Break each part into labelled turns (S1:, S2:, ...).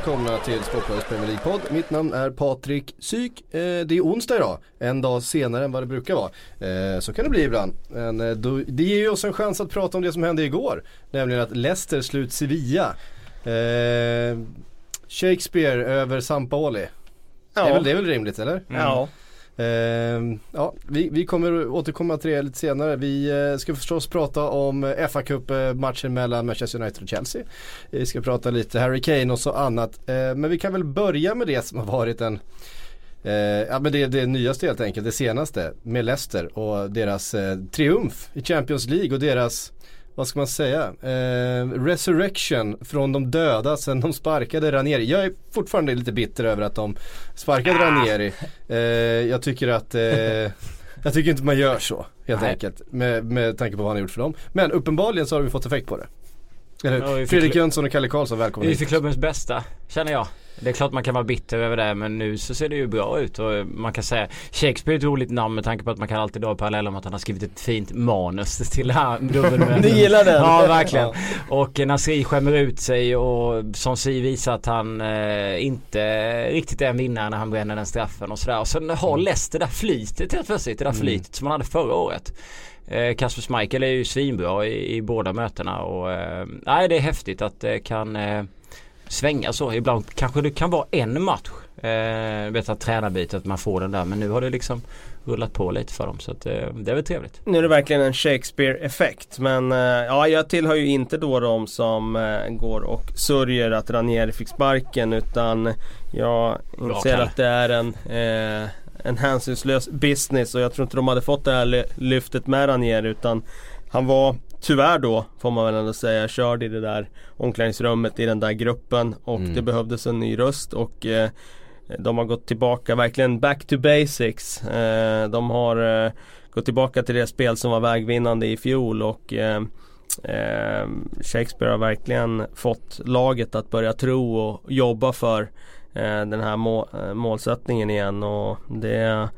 S1: välkomna till Sportbladets Premier League-podd. Mitt namn är Patrik Syk. Eh, det är onsdag idag, en dag senare än vad det brukar vara. Eh, så kan det bli ibland. Men eh, då, det ger ju oss en chans att prata om det som hände igår. Nämligen att Leicester slut Sevilla. Shakespeare över Sampaoli. Det, är väl, det är väl rimligt eller?
S2: Ja.
S1: Eh, Ehm, ja, vi, vi kommer återkomma till det lite senare. Vi eh, ska förstås prata om fa Cup-matchen eh, mellan Manchester United och Chelsea. Vi ska prata lite Harry Kane och så annat. Ehm, men vi kan väl börja med det som har varit en eh, ja men det det nyaste helt enkelt, det senaste med Leicester och deras triumf i Champions League och deras, vad ska man säga, eh, resurrection från de döda sen de sparkade Ranieri. Jag är fortfarande lite bitter över att de sparkade Ranieri. Eh, jag tycker att eh, jag tycker inte man gör så helt
S3: Nej.
S1: enkelt med, med tanke på vad han har gjort för dem. Men uppenbarligen så har vi fått effekt på det. Eller
S3: Ja, vi
S1: Fredrik Jönsson och Kalle Karlsson, välkomna
S3: Det är för klubbens bästa, känner jag. Det är klart man kan vara bitter över det men nu så ser det ju bra ut och man kan säga Shakespeare är ett roligt namn med tanke på att man kan alltid dra paralleller med att han har skrivit ett fint manus till det här dubbelmötet.
S2: Ni gillar den?
S3: Ja verkligen.
S1: Ja.
S3: Och Nasri skämmer ut sig och som si visar att han eh, inte riktigt är en vinnare när han bränner den straffen och sådär. Och sen har Leicester det där flytet helt plötsligt. Det där flytet som han hade förra året. Eh, Kasper Schmeichel är ju svinbra i, i båda mötena och eh, nej det är häftigt att det kan eh, svänga så. Ibland kanske det kan vara en match. Eh, vet att tränarbytet att man får den där men nu har det liksom rullat på lite för dem så att, eh, det är väl trevligt.
S2: Nu är det verkligen en Shakespeare-effekt. Men eh, ja, jag tillhör ju inte då de som eh, går och sörjer att Ranieri fick sparken. Utan jag inser att det är en, eh, en hänsynslös business. Och jag tror inte de hade fått det här ly- lyftet med Ranieri. Utan han var tyvärr då, får man väl ändå säga, körd i det där omklädningsrummet i den där gruppen. Och
S1: Mm.
S2: det behövdes en ny röst. Och eh, de har gått tillbaka, verkligen back to basics. Eh, de har eh, gått tillbaka till det spel som var vägvinnande i fjol och eh, eh, Shakespeare har verkligen fått laget att börja tro och jobba för eh, den här må, målsättningen igen och det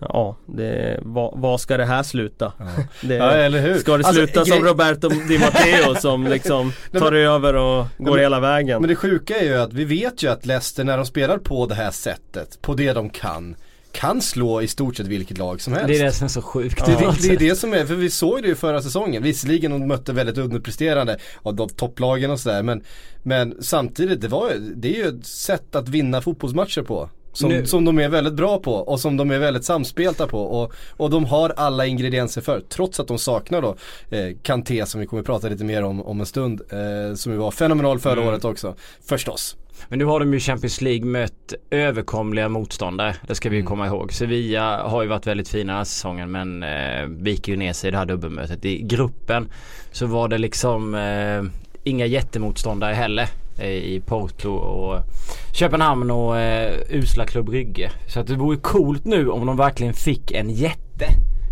S2: Ja, det, vad, vad ska det här sluta? Det,
S1: Ja, eller hur?
S2: Ska det
S1: Alltså,
S2: sluta som
S1: grej-
S2: Roberto Di Matteo som liksom tar
S1: men-
S2: över och går
S1: men-
S2: hela vägen?
S1: Men det sjuka är ju att vi vet ju att Leicester när de spelar på det här sättet, på det de kan, kan slå i stort sett vilket lag som helst.
S3: Det är det som är så sjukt. Något
S1: det, det är det som är, för vi såg det ju förra säsongen. Visserligen de mötte väldigt underpresterande av de topplagen och sådär. Men, men samtidigt, det, var, det är ju ett sätt att vinna fotbollsmatcher på. Som,
S3: Nu-
S1: som de är väldigt bra på och som de är väldigt samspelta på. Och, och de har alla ingredienser för. Trots att de saknar då eh, Kanté som vi kommer prata lite mer om om en stund. Eh, som ju var fenomenal förra
S3: Mm.
S1: året också. Förstås.
S3: Men nu har de ju Champions League mött överkomliga motståndare. Det ska vi ju komma ihåg. Sevilla har ju varit väldigt fina den här säsongen men eh, viker ju ner sig i det här dubbelmötet. I gruppen så var det liksom eh, inga jättemotståndare heller. Eh, I Porto och Köpenhamn och eh, usla Klubb Rygge. Så att det vore coolt nu om de verkligen fick en jätte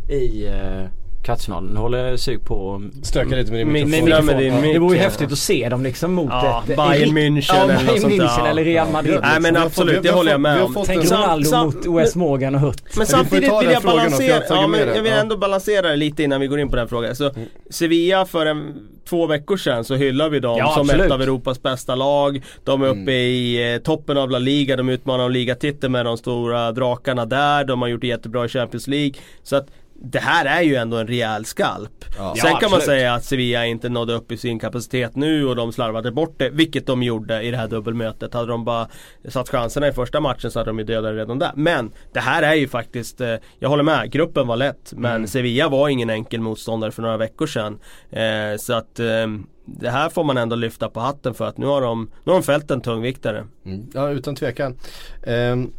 S3: i eh, kvartsfinalen. Nu håller jag sug på
S1: Stöka lite med din
S2: Min-
S1: mikrofon.
S2: min- med din
S3: Det vore ju
S2: ja.
S3: häftigt att se dem liksom mot
S2: Ja,
S3: ett...
S2: Bayern München
S3: ja,
S2: eller något sånt.
S3: München eller Real Madrid.
S2: Nej men absolut, det håller jag med
S1: vi har
S2: om.
S1: fått
S3: Tänk Ronaldo
S2: sam-
S3: mot OS Morgan och Hutt.
S2: Men samtidigt vill jag balansera, ja,
S1: med
S2: men jag vill
S1: Ja.
S2: ändå balansera det lite innan vi går in på den frågan. Så Sevilla för en, två veckor sedan så hyllar vi dem
S3: Ja,
S2: som
S3: absolut.
S2: ett av Europas bästa lag. De är uppe
S1: Mm.
S2: i eh, toppen av La Liga, de utmanar om ligatiteln med de stora drakarna där. De har gjort det jättebra i Champions League. Så att det här är ju ändå en rejäl skalp.
S1: Ja.
S2: Sen
S3: Ja,
S2: kan man
S3: absolut.
S2: säga att Sevilla inte nådde upp i sin kapacitet nu och de slarvade bort det, vilket de gjorde i det här dubbelmötet. Hade de bara satt chanserna i första matchen så hade de ju dödat redan där. Men det här är ju faktiskt, eh, jag håller med, gruppen var lätt. Men Sevilla var ingen enkel motståndare för några veckor sedan. Eh, så att eh, det här får man ändå lyfta på hatten för att nu har de, nu har de fällt en tungviktare.
S1: Mm, ja utan tvekan. Ehm,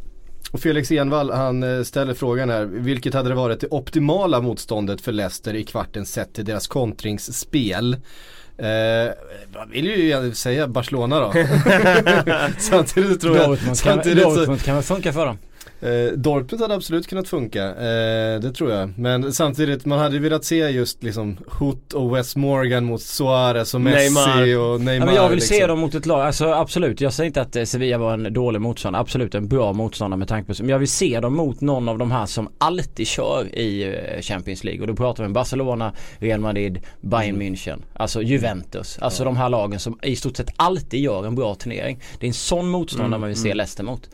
S1: och Felix Envall han eh, ställer frågan här, vilket hade det varit det optimala motståndet för Leicester i kvarten sett till deras kontringsspel? Eh, jag vill ju säga Barcelona då. samtidigt tror jag,
S3: Dortmund kan,
S1: samtidigt så,
S3: Dortmund kan väl funka för dem.
S1: Eh, Dortmund hade absolut kunnat funka, eh, det tror jag. Men samtidigt, man hade velat se just liksom Hoot och Wes Morgan mot Suarez och Messi
S2: Neymar.
S1: och Neymar.
S3: Ja, men jag vill
S1: liksom.
S3: se dem mot ett lag, alltså absolut. Jag säger inte att eh, Sevilla var en dålig motståndare. Absolut en bra motståndare med tanke på Men jag vill se dem mot någon av de här som alltid kör i eh, Champions League. Och då pratar vi om Barcelona, Real Madrid, Bayern München. Alltså Juventus. Alltså de här lagen som i stort sett alltid gör en bra turnering. Det är en sån motståndare man vill se Leicester mot.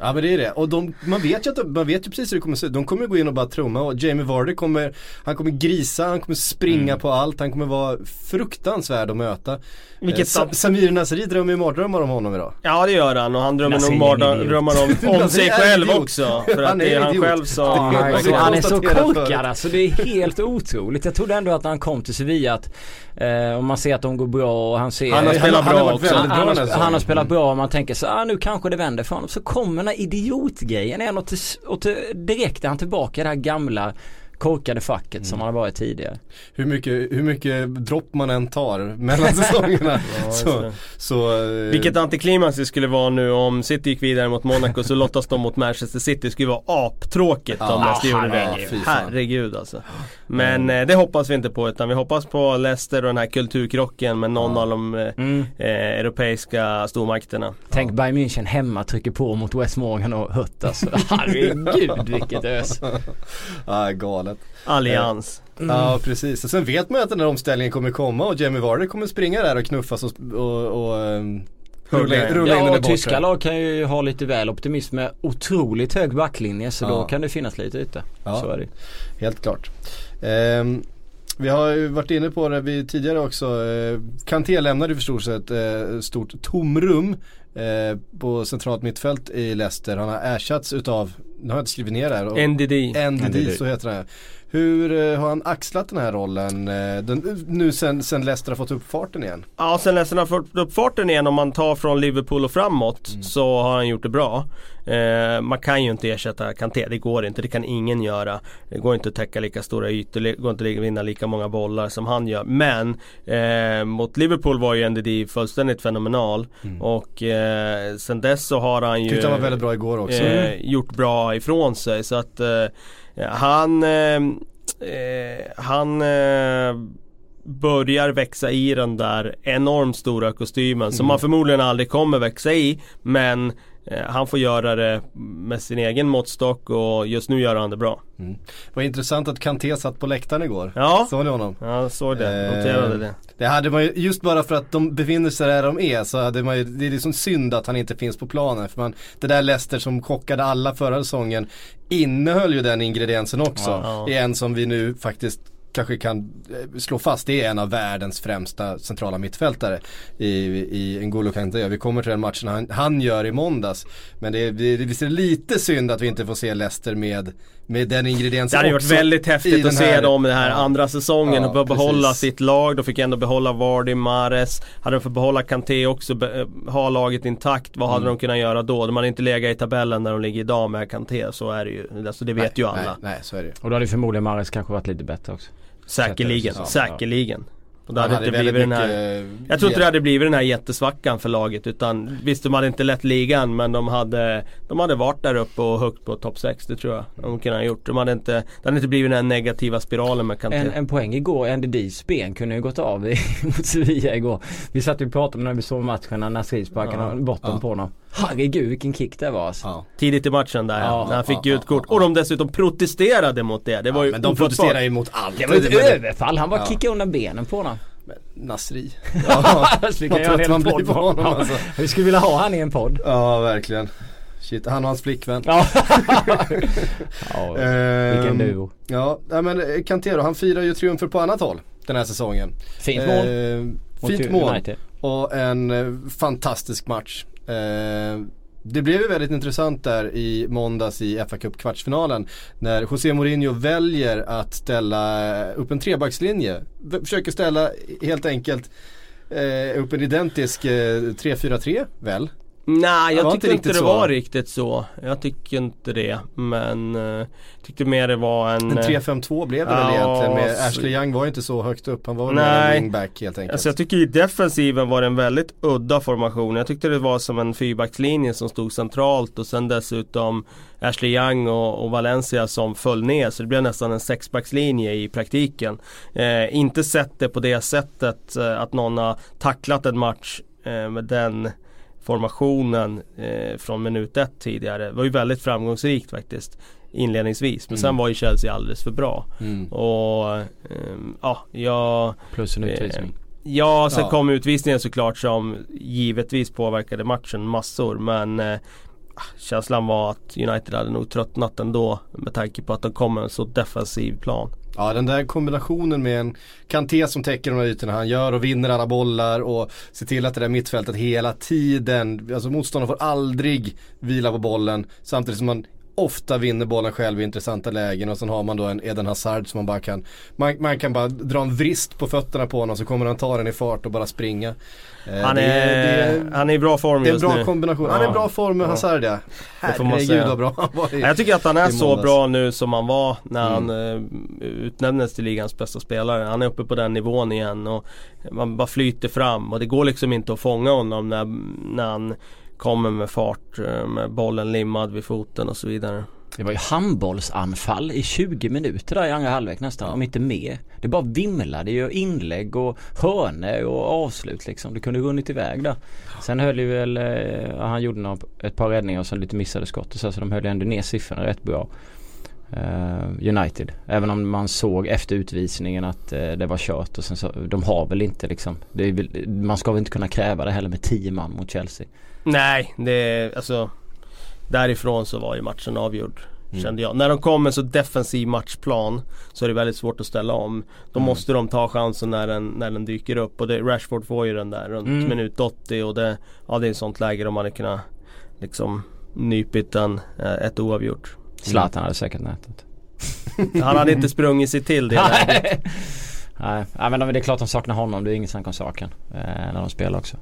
S1: Ja men det är det. Och de, man vet ju att de, man vet ju precis hur det kommer se ut. De kommer gå in och bara trumma och Jamie Vardy kommer, han kommer grisa, han kommer springa på allt, han kommer vara fruktansvärd att möta.
S2: Vilket
S1: eh, Sa- Samir Nasri drömmer ju mardrömmar om honom idag.
S2: Ja det gör han och han drömmer nog
S3: är en
S2: bara
S3: idiot.
S2: drömmar om, om sig själv också. För att det är han själv som...
S1: Ja,
S3: han,
S1: det
S3: är, han är så korkad alltså. Det är helt otroligt. Jag trodde ändå att när han kom till Sevilla att eh, om man ser att de går bra och han ser
S2: Han har spelat
S1: han
S2: bra också.
S3: han, har, han har spelat bra och man tänker så ah, nu kanske det vänder för honom. Så kommer den här idiotgrejen är något till, och till, direkt är han tillbaka i det här gamla korkade facket
S1: mm.
S3: som man har varit tidigare.
S1: Hur mycket, hur mycket dropp man än tar mellan säsongerna.
S2: ja,
S1: så, så, eh,
S2: Vilket antiklimax det skulle vara nu om City gick vidare mot Monaco så lottas de mot Manchester City. Det skulle vara aptråkigt ja, om
S1: ah,
S2: Leicester gjorde det.
S1: Herregud
S2: alltså. Men mm. det hoppas vi inte på utan vi hoppas på Leicester och den här kulturkrocken med någon ja. av de eh,
S3: mm.
S2: eh europeiska stormakterna.
S3: Tänk Bayern München hemma trycker på mot West Morgan och Hutt alltså. Herregud vilket ös.
S1: ah talet.
S2: Allians. Mm.
S1: Ja precis, och sen vet man att den här omställningen kommer komma och Jamie Vardy kommer springa där och knuffas och, och, ehm, och Rulla in, rulla in
S3: ja, och tyska lag kan ju ha lite väl optimism med otroligt hög backlinje så
S1: ja.
S3: då kan det finnas lite yta.
S1: Ja.
S3: Så är det
S1: Helt klart. Ehm, vi har ju varit inne på det vi tidigare också. Eh, Kanté lämnade ju för stort sett eh, stort tomrum eh, på centralt mittfält i Leicester. Han har ersatts utav, nu har jag inte skrivit ner det här. och-
S2: NDD.
S1: NDD,
S3: NDD.
S1: så heter det. Hur eh, har han axlat den här rollen eh, den, nu sen, sen Leicester har fått upp farten igen?
S2: Ja, sen Leicester har fått upp farten igen om man tar från Liverpool och framåt
S1: Mm.
S2: så har han gjort det bra. Eh, man kan ju inte ersätta Kanté, det går inte. Det kan ingen göra. Det går inte att täcka lika stora ytor, det går inte att vinna lika många bollar som han gör. Men eh, mot Liverpool var ju NDD fullständigt fenomenal. Och eh, sen dess så har han ju
S1: Tyckte han var väldigt bra igår också.
S2: eh, gjort bra ifrån sig. Så att han eh, eh, Han eh, börjar växa i den där enormt stora kostymen som man förmodligen aldrig kommer växa i. Men eh, han får göra det med sin egen måttstock och just nu gör han det bra.
S1: Det var intressant att Kanté satt på läktaren igår.
S2: Ja,
S1: Såg ni honom?
S2: jag såg det,
S1: Eh,
S2: noterade det.
S1: Det hade man ju, just bara för att de befinner sig där de är så hade man ju, det är liksom synd att han inte finns på planen. För man, det där Leicester som chockade alla förra säsongen innehöll ju den ingrediensen också.
S2: Ja.
S1: I en som vi nu faktiskt kanske kan eh, slå fast, det är en av världens främsta centrala mittfältare i, i N'Golo Kanté. Vi kommer till den matchen han, han gör i måndags. Men det är, det, det, visst är det lite synd att vi inte får se Leicester med, med den
S2: Det
S1: ingrediensen
S2: hade ju varit väldigt häftigt att se
S1: här-
S2: dem den här
S1: Ja.
S2: andra säsongen
S1: Ja,
S2: och få behålla
S1: precis.
S2: sitt lag. De fick ändå behålla Vardy, Mares. Hade de fått behålla Kanté också, be, eh, ha laget intakt. Vad
S1: Mm.
S2: hade de kunnat göra då? De hade inte legat i tabellen där de ligger idag med Kanté. Så är det ju. Alltså det vet ju alla.
S1: Nej, nej, så är det ju.
S3: Och då hade förmodligen Mares kanske varit lite bättre också.
S2: Säkerligen,
S1: Ja,
S2: säkerligen. Och det hade inte
S1: väldigt
S2: blivit den här jag tror inte det hade blivit den här jättesvackan för laget utan visst de hade inte lett ligan men de hade De hade varit där uppe och högt på topp 6 det tror jag de kunde ha gjort. De hade inte Det hade inte blivit den här negativa spiralen med Kanté.
S3: En, en poäng igår, NDDs ben kunde ju gått av i, mot Sevilla igår. Vi satt ju och pratade om när vi såg matchen när Nasri sparkade
S2: Ja.
S3: bort dem
S1: Ja.
S3: på honom. Herregud vilken kick det var alltså.
S1: Ja.
S2: Tidigt i matchen där
S3: Ja,
S2: när han fick
S1: ja,
S2: gult kort.
S1: ja.
S2: Och de dessutom protesterade mot det. Det var ju
S1: men de protesterar ju mot allt.
S3: Det var ett
S1: Men det-
S3: överfall, han bara
S1: Ja.
S3: kickade undan benen på honom.
S1: Nasri. Ja,
S3: vi kan göra
S1: trött
S3: en
S1: man
S3: hel
S1: blir
S3: podd
S1: på honom
S3: Ja.
S1: alltså.
S3: Vi skulle vilja ha han i en podd.
S1: Ja, verkligen. Shit, han och hans flickvän.
S3: Ja. ja
S1: Ehm,
S3: vilken duo.
S1: Ja, men eh, Kanté då, han firar ju triumfer på annat håll den här säsongen.
S3: Fint mål. Mot
S1: fint mål
S3: United.
S1: och en eh, fantastisk match. Eh, det blev ju väldigt intressant där i måndags i FA Cup kvartsfinalen när José Mourinho väljer att ställa upp en trebackslinje. Försöker ställa helt enkelt eh, upp en identisk eh, 3-4-3 väl?
S2: Nej jag tyckte
S1: inte
S2: det
S1: så.
S2: var riktigt så. Jag tycker inte det. Men uh, tyckte mer det var en...
S1: En
S2: eh,
S1: 3-5-2 blev det väl
S2: Ja,
S1: egentligen med
S2: så-
S1: Ashley Young var ju inte så högt upp. Han var väl en wingback helt enkelt.
S2: Alltså jag tycker i defensiven var det en väldigt udda formation. Jag tyckte det var som en fyrbackslinje som stod centralt och sen dessutom Ashley Young och, och Valencia som föll ner. Så det blev nästan en sexbackslinje i praktiken. Eh, inte sett det på det sättet eh, att någon har tacklat en match eh, med den formationen eh, från minut ett tidigare. Det var ju väldigt framgångsrikt faktiskt inledningsvis. Men sen
S1: Mm.
S2: var ju Chelsea alldeles för bra.
S1: Mm.
S2: Och ehm, ja, jag
S3: Plus en
S2: Eh,
S3: utvisning.
S2: Ja, sen
S1: Ja.
S2: kom utvisningen såklart som givetvis påverkade matchen massor men eh, Känslan var att United hade nog tröttnat ändå med tanke på att de kom med en så defensiv plan.
S1: Ja den där kombinationen med en Kanté som täcker de här ytorna han gör och vinner alla bollar och ser till att det där mittfältet hela tiden, alltså motståndaren får aldrig vila på bollen samtidigt som man ofta vinner bollen själv i intressanta lägen och sen har man då en Eden Hazard som man bara kan Man, man kan bara dra en vrist på fötterna på honom så kommer han ta den i fart och bara springa. Eh,
S2: Han
S1: det
S2: är,
S1: det
S2: han är i bra form
S1: det är en
S2: just
S1: bra
S2: nu.
S1: kombination. Han är i bra form med
S2: Ja.
S1: Hazard ja. Herregud vad bra han var i.
S2: Ja, Jag tycker att han är så bra nu som han var när
S1: Mm.
S2: han eh, utnämndes till ligans bästa spelare. Han är uppe på den nivån igen och man bara flyter fram och det går liksom inte att fånga honom när, när han kommer med fart eh, med bollen limmad vid foten och så vidare.
S3: Det var ju handbollsanfall i 20 minuter där i andra halvlek nästan, om inte mer. Det bara vimlade ju inlägg och hörnor och avslut liksom. Det kunde runnit iväg där. Sen höll ju väl, ja, han gjorde några, ett par räddningar och sen lite missade skott och så, så de höll ju ändå ner siffrorna rätt bra. Eh, United. Även om man såg efter utvisningen att det var kört och sen så, de har väl inte liksom, det är man ska väl inte kunna kräva det heller med 10 man mot Chelsea.
S2: Nej, det alltså Därifrån så var ju matchen avgjord
S1: Mm.
S2: Kände jag. När de kom med så defensiv matchplan Så är det väldigt svårt att ställa om Då
S1: Mm.
S2: måste de ta chansen när den, när den dyker upp och det, Rashford får ju den där runt
S3: Mm.
S2: minut 80 och det Ja det är ett sånt läge de hade kunnat Liksom Nypit en, eh, ett oavgjort
S3: Zlatan hade säkert nätet.
S2: Han hade inte sprungit sig till det.
S3: Nej, Nej men det är klart de saknar honom. Det är inget snack om saken. Eh, när de spelar också.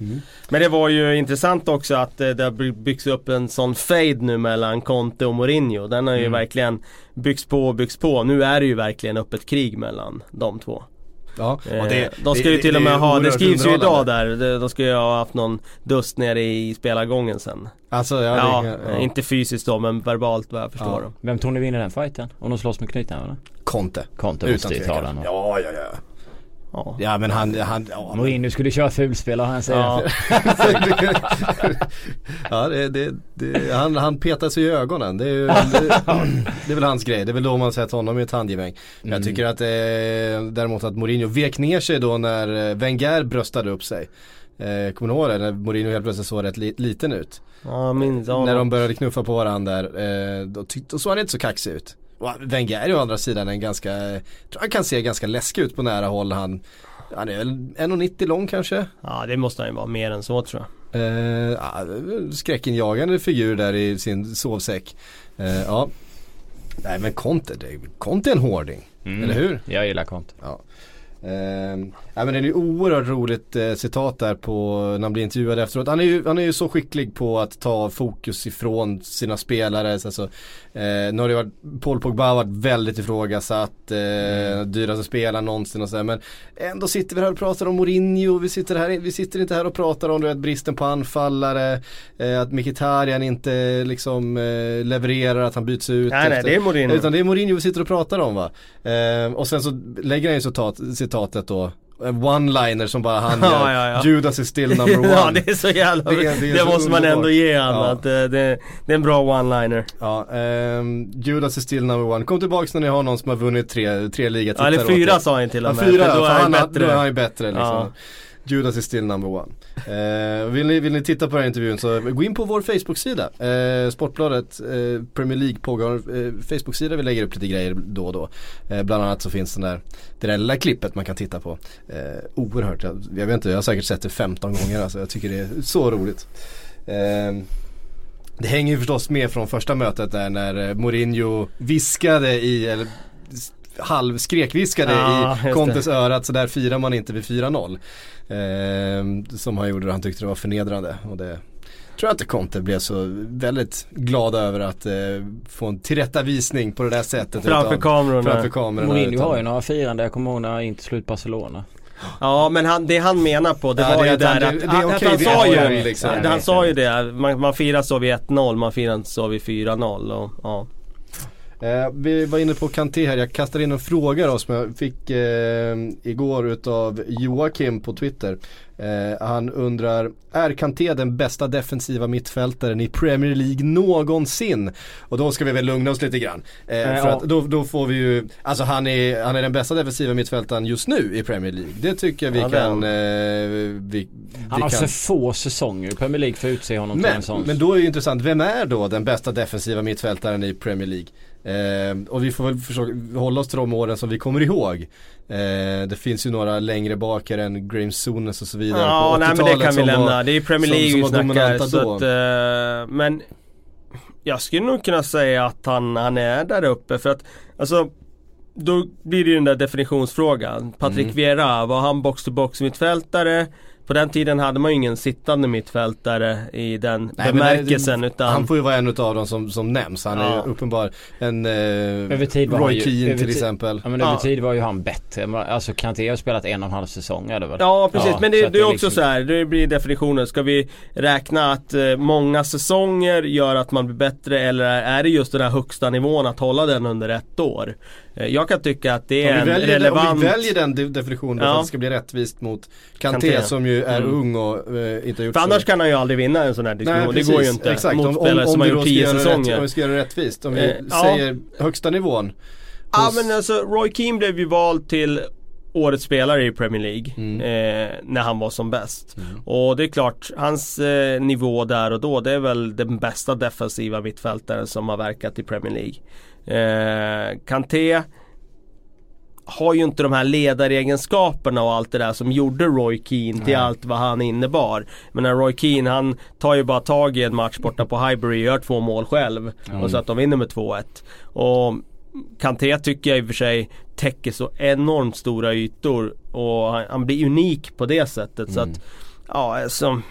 S1: Mm.
S2: Men det var ju intressant också att eh, det har by- byggts upp en sån fade nu mellan Conte och Mourinho. Den har ju
S3: Mm.
S2: verkligen byggts på och byggts på. Nu är det ju verkligen öppet krig mellan de två.
S1: Ja,
S2: Eh,
S1: och det,
S2: de ska
S1: det-
S2: ju till
S1: det
S2: och med ha, det skrivs ju idag där, De- ska ju ha haft någon dust nere i spelargången sen.
S1: Alltså ja,
S2: Ja,
S1: det, ja.
S2: inte fysiskt då men verbalt vad jag förstår.
S1: Ja.
S3: Vem tror ni vinner den fighten? Om de slåss med knytnävarna?
S1: Conte.
S3: Conte
S1: Utan
S3: måste ju ta den.
S1: Ja, ja, ja.
S2: Ja.
S1: Ja men han, han ja,
S3: Mourinho skulle köra fulspel har han säger.
S2: Ja.
S1: ja det, det, det, han, han petar sig i ögonen. Det är, ju, det, det är väl hans grej. Det är väl då man sett honom i ett handgemäng. Men jag
S3: Mm.
S1: tycker att eh, däremot att Mourinho vek ner sig då när eh, Wenger bröstade upp sig. Eh, kommer du ihåg det? När Mourinho helt plötsligt såg rätt li, liten ut.
S2: Ja, minns,
S1: När de började knuffa på varandra där. Eh, då, då såg han inte så kaxig ut. Och Wenger är ju å andra sidan en ganska, jag tror han kan se ganska läskig ut på nära håll. Han, han är väl 1,90 lång kanske.
S2: ja det måste han ju vara mer än så tror jag.
S1: Eh, ja, skräckinjagande figur där i sin sovsäck. Eh, ja. Nej men Conte, det, Conte är en hårding.
S3: Mm.
S1: Eller hur?
S3: Jag gillar Conte.
S1: Ja. Eh, ja, men det är ju oerhört roligt eh, citat där på när han blir intervjuad efteråt. Han är, ju, han är ju så skicklig på att ta fokus ifrån sina spelare. Så Alltså, eh, nu har det varit, Paul Pogba har varit väldigt ifrågasatt, eh, dyraste spelaren någonsin och sådär. Men ändå sitter vi här och pratar om Mourinho, vi sitter, här, vi sitter inte här och pratar om vet, bristen på anfallare, eh, att Mkhitaryan inte liksom eh, levererar, att han byts ut.
S2: Nej nej
S1: efter-
S2: det är Mourinho.
S1: utan det är Mourinho vi sitter och pratar om va. Eh, och sen så lägger han ju citat, citatet då. En one-liner som bara han
S2: Ja,
S1: gör.
S2: ja, ja.
S1: Judas is still number one.
S2: ja det är så jävla
S1: Det är- det är
S2: måste man
S1: underbart.
S2: ändå ge
S1: Ja.
S2: att eh, det, det är en bra one-liner.
S1: Ja, ehm, Judas is still number one. Kom tillbaks när ni har någon som har vunnit tre, tre
S2: Ja,
S1: ligatitlar
S2: eller
S1: åt
S2: fyra sa han till
S1: Ja,
S2: och med.
S1: fyra
S2: för
S1: ja,
S2: då är
S1: han,
S2: han
S1: då är han ju bättre liksom.
S2: Ja.
S1: Judas is still number one. Eh, vill, ni, vill ni titta på den här intervjun så gå in på vår Facebook-sida. Eh, Sportbladet eh, Premier League pågår eh, Facebook-sida. Vi lägger upp lite grejer då och då. Eh, bland annat så finns den där, det där lilla klippet man kan titta på. Eh, oerhört, jag, jag vet inte, jag har säkert sett det 15 gånger alltså. Jag tycker det är så roligt. Eh, det hänger ju förstås med från första mötet där när eh, Mourinho viskade i, eller halvskrekviskade
S2: Ja,
S1: i
S2: det.
S1: Contes öra att så där firar man inte vid 4-0. Eh, som han gjorde och han tyckte det var förnedrande. Och det, tror jag inte Conte blev så väldigt glad över att eh, få en tillrättavisning på det där sättet.
S2: Framför kamerorna.
S1: Framför kamerorna.
S3: Mourinho
S1: utan-
S3: har ju några firande, jag kommer ihåg när han inte slut Barcelona.
S2: Ja men han, det han menar på det
S1: Ja,
S2: var
S1: det är
S2: ju
S1: att
S2: där
S1: han-
S2: att,
S1: det- det är
S2: att, han
S1: vi
S2: sa ju,
S1: liksom.
S2: han, sa
S3: det.
S2: ju det, man, man firar så vid 1-0, man firar inte så vid 4-0 och ja.
S1: Eh, vi var inne på Kanté här, jag kastar in en fråga då som jag fick eh, igår utav Joakim på Twitter. Eh, han undrar, är Kanté den bästa defensiva mittfältaren i Premier League någonsin? Och då ska vi väl lugna oss lite grann. Eh,
S3: Eh,
S1: för
S3: ja.
S1: att då, då får vi ju, alltså han är, han är den bästa defensiva mittfältaren just nu i Premier League. Det tycker jag vi
S2: Ja,
S1: kan,
S2: han.
S1: eh, vi,
S3: Han
S1: vi
S3: har
S1: kan.
S3: så få säsonger i Premier League för att utse honom till
S1: Men,
S3: en sån.
S1: men då är det intressant, vem är då den bästa defensiva mittfältaren i Premier League? Eh, och vi får väl försöka hålla oss till de åren som vi kommer ihåg. Eh, det finns ju några längre bakare än Graham Souness och så vidare
S2: Ja,
S1: på
S2: nej men det
S1: 80-talet
S2: kan vi
S1: som
S2: lämna.
S1: var-
S2: det är Premier
S1: som-
S2: League
S1: som
S2: vi
S1: var
S2: snackar. Så att, eh, men jag skulle nog kunna säga att han, han är där uppe för att alltså då blir det ju den där definitionsfrågan. Patrick
S1: Mm.
S2: Vieira, var han box-to-box mittfältare? På den tiden hade man ju ingen sittande mittfältare i den
S1: Nej, men det-
S2: bemärkelsen utan
S1: Han får ju vara en av dem som, som nämns. Han är
S2: Ja.
S1: ju uppenbar en eh,
S3: Över tid var
S1: Roy
S3: ju-
S1: Keane till exempel.
S3: Ja men
S2: Ja.
S3: över tid var ju han bättre. Alltså Kanté har spelat en och en halv säsong är det väl?
S2: Ja precis,
S3: Ja,
S2: men det,
S3: att
S2: det är också
S3: liksom-
S2: så här, det blir definitionen. Ska vi räkna att eh, många säsonger gör att man blir bättre eller är det just den här högsta nivån att hålla den under ett år? Eh, jag kan tycka att det är en
S1: väljer,
S2: relevant...
S1: om vi väljer den de- definitionen
S2: Ja.
S1: för att det ska bli rättvist mot Kanté,
S2: Kanté.
S1: som ju är
S2: Mm.
S1: ung och eh, inte har gjort
S2: För
S1: så
S2: annars kan han ju aldrig vinna en sån här diskussion.
S1: Nej,
S2: det går ju inte
S1: Exakt.
S2: mot
S1: Om-
S2: spelare
S1: om,
S2: som
S1: om
S2: har gjort
S1: då ska
S2: 10
S1: göra det
S2: säsonger.
S1: Rätt, om vi ska göra det rättvist. Om vi
S2: Eh, ja.
S1: säger högsta nivån.
S2: Ja
S1: hos-
S2: men alltså Roy Keane blev ju vald till Årets spelare i Premier League
S1: Mm.
S2: eh, när han var som bäst. Och det är klart, hans eh, nivå där och då det är väl den bästa defensiva mittfältaren som har verkat i Premier League. Eh, Kanté har ju inte de här ledaregenskaperna och allt det där som gjorde Roy Keane till
S1: Nej.
S2: allt vad han innebar. Men Roy Keane han tar ju bara tag i en match borta på Highbury och gör två mål själv. Och så att de vinner med 2-1. Och Kanté tycker jag i och för sig täcker så enormt stora ytor och han, han blir unik på det sättet. Så att, ja alltså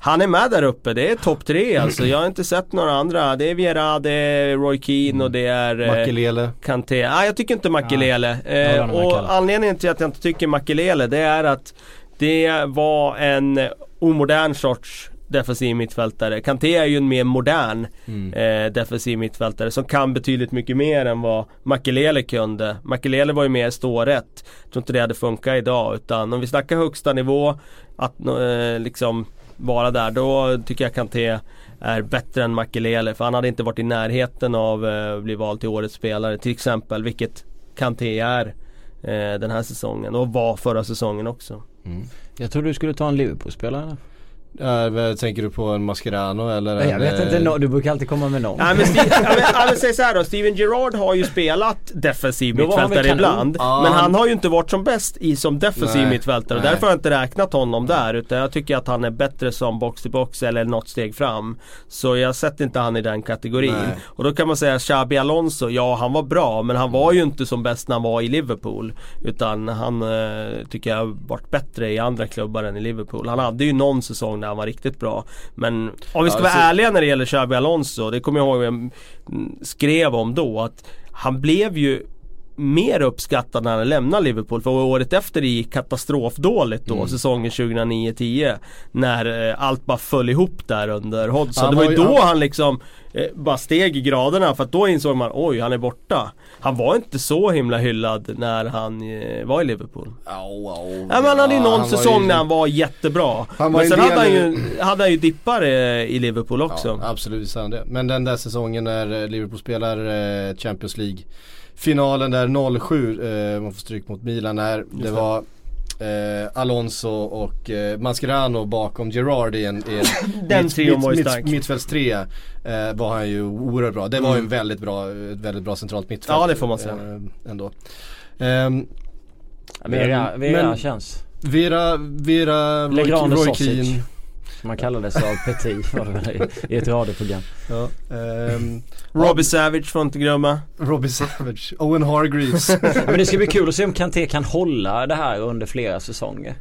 S2: han är med där uppe, det är topp tre alltså. Jag har inte sett några andra. Det är Vieira, det är Roy Keane och det är eh,
S1: Makelele.
S2: Kanté. Nej jag tycker inte Makelele. Eh, och anledningen till att jag inte tycker Makelele det är att det var en omodern sorts defensiv mittfältare. Kanté är ju en mer modern
S1: Mm.
S2: eh, defensiv mittfältare som kan betydligt mycket mer än vad Makelele kunde. Makelele var ju mer stårätt. Jag tror inte det hade funkat idag utan om vi snackar högsta nivå att eh, liksom vara där då tycker jag Kanté är bättre än Makelele för han hade inte varit i närheten av att bli vald till årets spelare till exempel vilket Kanté är eh, den här säsongen och var förra säsongen också. Mm.
S3: Jag trodde du skulle ta en Liverpool-spelare.
S1: Ja, vad tänker du på en Mascherano eller?
S3: Jag
S1: en,
S3: vet inte,
S1: eh,
S3: nå- du brukar alltid komma med någon.
S2: Ja men, Steve, ja, men, ja, men säg så här då, Steven Gerrard har ju spelat defensiv mittfältare ibland.
S1: Ja,
S2: men
S1: han-
S2: har ju inte varit som bäst i som defensiv
S1: Nej,
S2: mittfältare.
S1: nej.
S2: Därför har jag inte räknat honom där. Utan jag tycker att han är bättre som box-to-box eller något steg fram. Så jag sätter inte han i den kategorin.
S1: Nej.
S2: Och då kan man säga Xabi Alonso, ja han var bra men han var ju inte som bäst när han var i Liverpool. Utan han eh, tycker jag har varit bättre i andra klubbar än i Liverpool. Han hade ju någon säsong där han var riktigt bra. Men om vi ska
S1: Ja,
S2: vara
S1: så-
S2: ärliga när det gäller Xabi Alonso, det kommer jag ihåg jag mm, skrev om då att han blev ju mer uppskattad när han lämnade Liverpool för året efter det gick katastrofdåligt då,
S1: Mm.
S2: säsongen 2009-10 När eh, allt bara föll ihop där under Hodgson. Det var ju då
S1: han-
S2: han liksom eh, bara steg i graderna för att då insåg man oj, han är borta. Han var inte så himla hyllad när han eh, var i Liverpool.
S1: Au, au.
S2: Ja, men han hade ju någon säsong
S1: ju-
S2: när han var jättebra.
S1: Han var
S2: men
S1: en
S2: sen hade han, ju, hade han ju dippar eh, i Liverpool också.
S1: Ja, absolut visst han det. Men den där säsongen när eh, Liverpool spelar eh, Champions League Finalen där 07, eh, man får stryk mot Milan där. Det
S2: det.
S1: var eh, Alonso och eh, Mascherano bakom Gerard i en, i en
S2: Den trion var ju stark.
S1: mittfältstrea eh, var han ju oerhört bra. Det var ju en väldigt bra, ett väldigt bra centralt mittfält.
S2: Mm. Ja, det får man säga.
S1: Eh, ändå. Ehm,
S3: Vera,
S1: men-
S3: Vera
S1: men-
S3: känns.
S1: Vera, Vera, Roy. Keane.
S3: Man kallades av Petit det i- ett radioprogram.
S1: Ja, ehm,
S2: Robbie Savage får inte glömma.
S1: Robbie Savage, Owen Hargreaves.
S3: Men det ska bli kul att se om Kanté kan hålla det här under flera säsonger.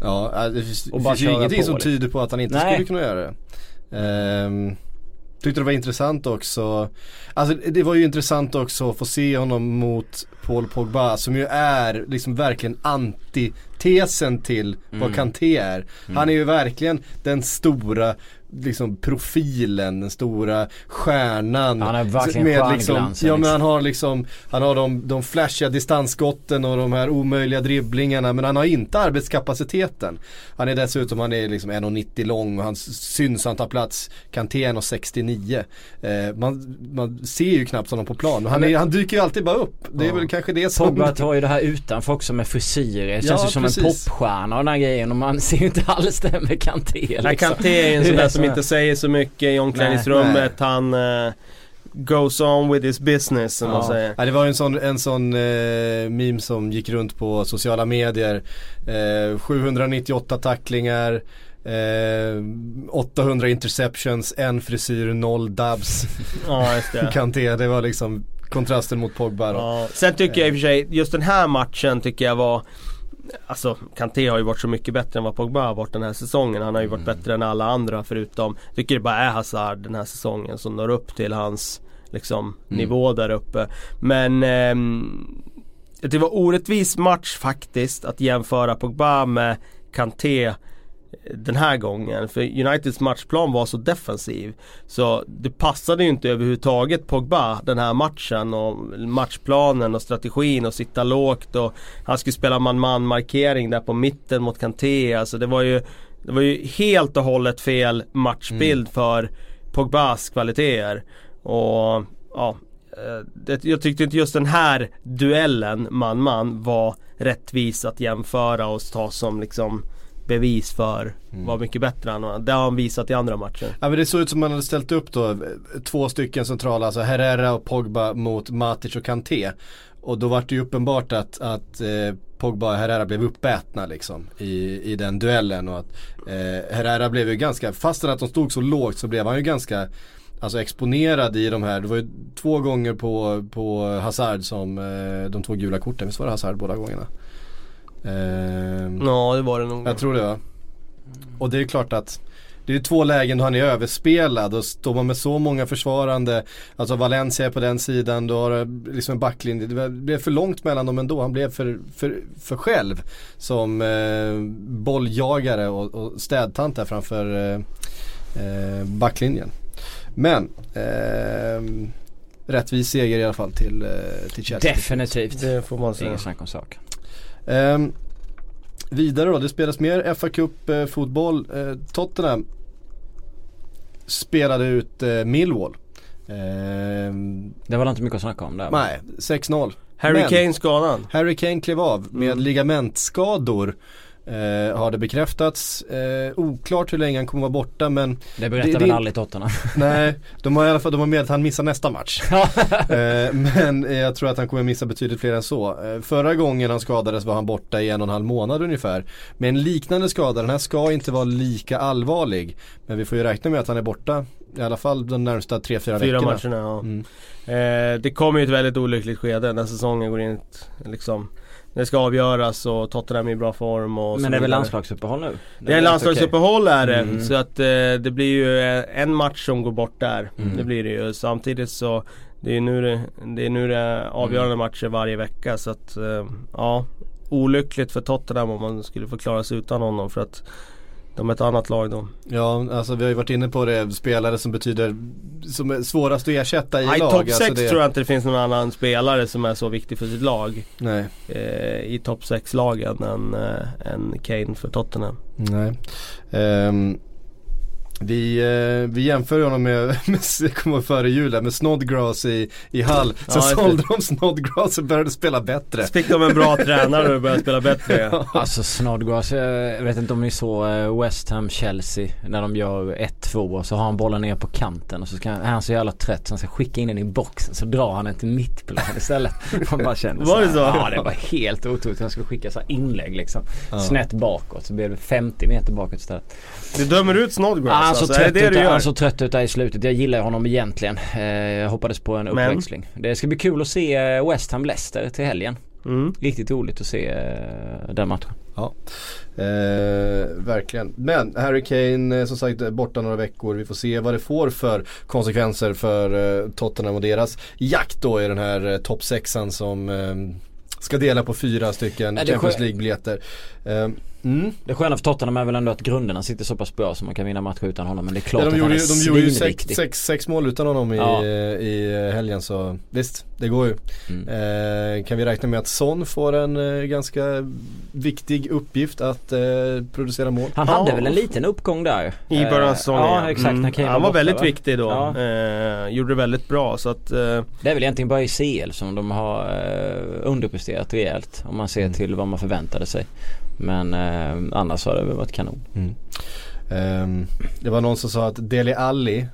S1: Ja, det finns,
S3: Och bara
S1: finns ju ingenting
S3: på,
S1: som
S3: liksom.
S1: tyder på att han inte
S3: Nej.
S1: skulle kunna göra det. Ehm, tyckte det var intressant också. Alltså det var ju intressant också att få se honom mot Paul Pogba som ju är liksom verkligen antitesen till vad
S3: Mm.
S1: Kanté är. Han är ju verkligen den stora liksom profilen, den stora stjärnan.
S3: Han är verkligen
S1: Med liksom,
S3: stjärnglansen,
S1: Ja men
S3: liksom.
S1: han har liksom, han har de, de flashiga distansskotten och de här omöjliga dribblingarna men han har inte arbetskapaciteten. Han är dessutom, han är liksom 1,90 lång och han syns han tar plats. Kanté är 1,69. Eh, man, man ser ju knappt honom på plan. Han, är, han dyker ju alltid bara upp. Det är
S2: Ja.
S1: väl kanske det som...
S3: Pogba tar ju det här utanför också med frisyrer. Det känns
S1: Ja,
S3: ju som
S1: precis.
S3: en popstjärna och den här grejen och man ser ju inte alls det med Kanté liksom.
S2: Kanté är en sån där som
S3: som
S2: inte säger så mycket i omklädningsrummet. Han eh, goes on with his business som man
S1: Ja.
S2: säger.
S1: Ja, det var en sån, en sån eh, meme som gick runt på sociala medier. Eh, 798 tacklingar, eh, 800 interceptions, en frisyr, noll dubs.
S2: Ja, just det.
S1: Kanté, det var liksom kontrasten mot Pogba då.
S2: Ja. Sen tycker jag i och för sig, just den här matchen tycker jag var Alltså Kanté har ju varit så mycket bättre än vad Pogba har varit den här säsongen. Han har ju varit bättre än alla andra förutom Jag tycker det bara är Hazard den här säsongen som når upp till hans liksom nivå där uppe. Men ehm, det var orättvis match faktiskt att jämföra Pogba med Kanté den här gången. För Uniteds matchplan var så defensiv. Så det passade ju inte överhuvudtaget Pogba den här matchen och matchplanen och strategin och sitta lågt och han skulle spela man-man markering där på mitten mot Kanté. Alltså det var ju Det var ju helt och hållet fel matchbild för Pogbas kvaliteter. Och ja eh, det, jag tyckte inte just den här duellen man-man var rättvis att jämföra och ta som liksom bevis för vad mycket bättre han var. Det har han visat i andra matcher.
S1: Ja men det såg ut som man hade ställt upp då två stycken centrala, alltså Herrera och Pogba mot Matic och Kanté. Och då var det ju uppenbart att, att eh, Pogba och Herrera blev uppätna liksom i, i den duellen. Och att eh, Herrera blev ju ganska, fastän att de stod så lågt så blev han ju ganska Alltså exponerad i de här, det var ju två gånger på, på Hazard som eh, de två gula korten, visst var det Hazard båda gångerna? Ehm,
S2: Ja det var det nog.
S1: jag tror det va. Och det är klart att det är två lägen då han är överspelad och står man med så många försvarande Alltså Valencia är på den sidan, då har liksom en backlinje. Det blev för långt mellan dem ändå. Han blev för, för, för själv som eh, bolljagare och, och städtant där framför eh, eh, backlinjen. Men eh, rättvis seger i alla fall till, eh, till Chelsea.
S3: Definitivt.
S2: Det får man säga.
S3: Inget snack om saken.
S1: Ehm, vidare då, det spelas mer FA Cup eh, fotboll. Eh, Tottenham spelade ut eh, Millwall. Ehm,
S3: Det var inte mycket att snacka om där.
S1: nej, 6-0.
S2: Harry
S1: Men-
S2: Kane skadad.
S1: Harry Kane klev av med
S2: Mm.
S1: ligamentskador. Eh, har det bekräftats. Eh, oklart hur länge han kommer vara borta men
S3: Det berättar
S1: Det-
S3: väl
S1: det-
S3: aldrig Tottenham.
S1: nej, de har i alla fall de har med att han missar nästa match. Eh, men jag tror att han kommer missa betydligt fler än så. Eh, förra gången han skadades var han borta i en och en halv månad ungefär. Med en liknande skada, den här ska inte vara lika allvarlig. Men vi får ju räkna med att han är borta i alla fall de närmsta 3-4
S2: Fyra
S1: veckorna.
S2: matcherna ja.
S1: Mm.
S2: Eh, det kommer ju ett väldigt olyckligt skede när säsongen går in liksom Det ska avgöras och Tottenham är i bra form och
S3: Men det är väl landslagsuppehåll nu?
S2: Det är landslagsuppehåll är det.
S3: Mm.
S2: Så att eh, det blir ju eh, en match som går bort där.
S3: Mm.
S2: Det blir det ju. Samtidigt så Det är nu det, det, är nu det avgörande matcher varje vecka så att eh, Ja Olyckligt för Tottenham om man skulle få klara sig utan honom för att De är ett annat lag då.
S1: Ja, alltså vi har ju varit inne på det, spelare som betyder, som är svårast att ersätta i
S2: Nej,
S1: lag.
S2: topp
S1: alltså
S2: 6
S1: det,
S2: tror jag inte det finns någon annan spelare som är så viktig för sitt lag.
S1: Nej,
S2: Eh, I topp 6-lagen än, eh, än Kane för Tottenham.
S1: nej. Ehm, vi, eh, vi jämför ju honom med, med kommer före jul här, med Snodgrass i, i Hall. Sen
S2: Ja,
S1: sålde de Snodgrass och började spela bättre.
S2: Fick de en bra tränare och började spela bättre.
S3: Alltså Snodgrass, jag vet inte om ni såg eh, West Ham Chelsea när de gör 1-2 och så har han bollen ner på kanten och så ska, är han så jävla trött så han ska skicka in den i boxen så drar han den till mittplan istället. Man bara känner
S2: Var det så?
S3: Ja det var helt otroligt. Han skulle skicka så inlägg liksom.
S1: Ja.
S3: Snett bakåt så blev det 50 meter bakåt istället.
S2: Du dömer ut Snodgrass
S3: Ah, han, såg
S2: alltså, det
S3: trött
S2: det
S3: såg trött ut där i slutet. Jag gillar honom egentligen. Eh, jag hoppades på en
S2: Men?
S3: uppväxling. Det ska bli kul att se eh, West Ham Leicester till helgen.
S2: Mm.
S3: Riktigt roligt att se eh, den matchen.
S1: Ja, eh, verkligen. Men Harry Kane som sagt borta några veckor. Vi får se vad det får för konsekvenser för eh, Tottenham och deras jakt då i den här eh, topp sexan som eh, ska dela på fyra stycken Champions League-biljetter. Eh, mm.
S3: Det sköna för Tottenham är väl ändå att grunderna sitter så pass bra så man kan vinna matcher utan honom. Men det är klart
S1: Ja, de
S3: att
S1: gjorde,
S3: han
S1: ju-
S3: är
S1: de gjorde ju sex, sex, sex mål utan honom i,
S3: Ja.
S1: eh, i helgen så visst, det går ju.
S3: Mm.
S1: Eh, kan vi räkna med att Son får en eh, ganska viktig uppgift att eh, producera mål?
S3: Han
S2: Ja.
S3: hade väl en liten uppgång där.
S2: I början av säsongen
S3: Ja exakt när Kane
S2: Han var
S3: borta,
S2: väldigt
S3: va?
S2: viktig då.
S3: Ja.
S2: Eh, gjorde det väldigt bra så att eh,
S3: Det är väl egentligen bara i CL som de har eh, underpresterat rejält. Om man ser till vad man förväntade sig. Men eh, annars har det väl varit kanon.
S1: Ehm, det var någon som sa att Deli Alli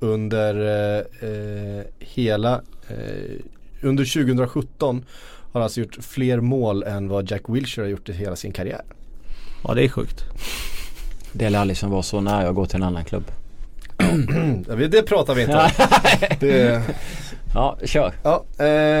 S1: under eh, eh, hela eh, under 2017 har alltså gjort fler mål än vad Jack Wilshere har gjort i hela sin karriär.
S2: ja det är sjukt.
S3: Dele Alli som var så nära att gå till en annan klubb.
S1: Ja, det pratar vi inte om. Det,
S3: Ja, kör.
S1: ja, eh,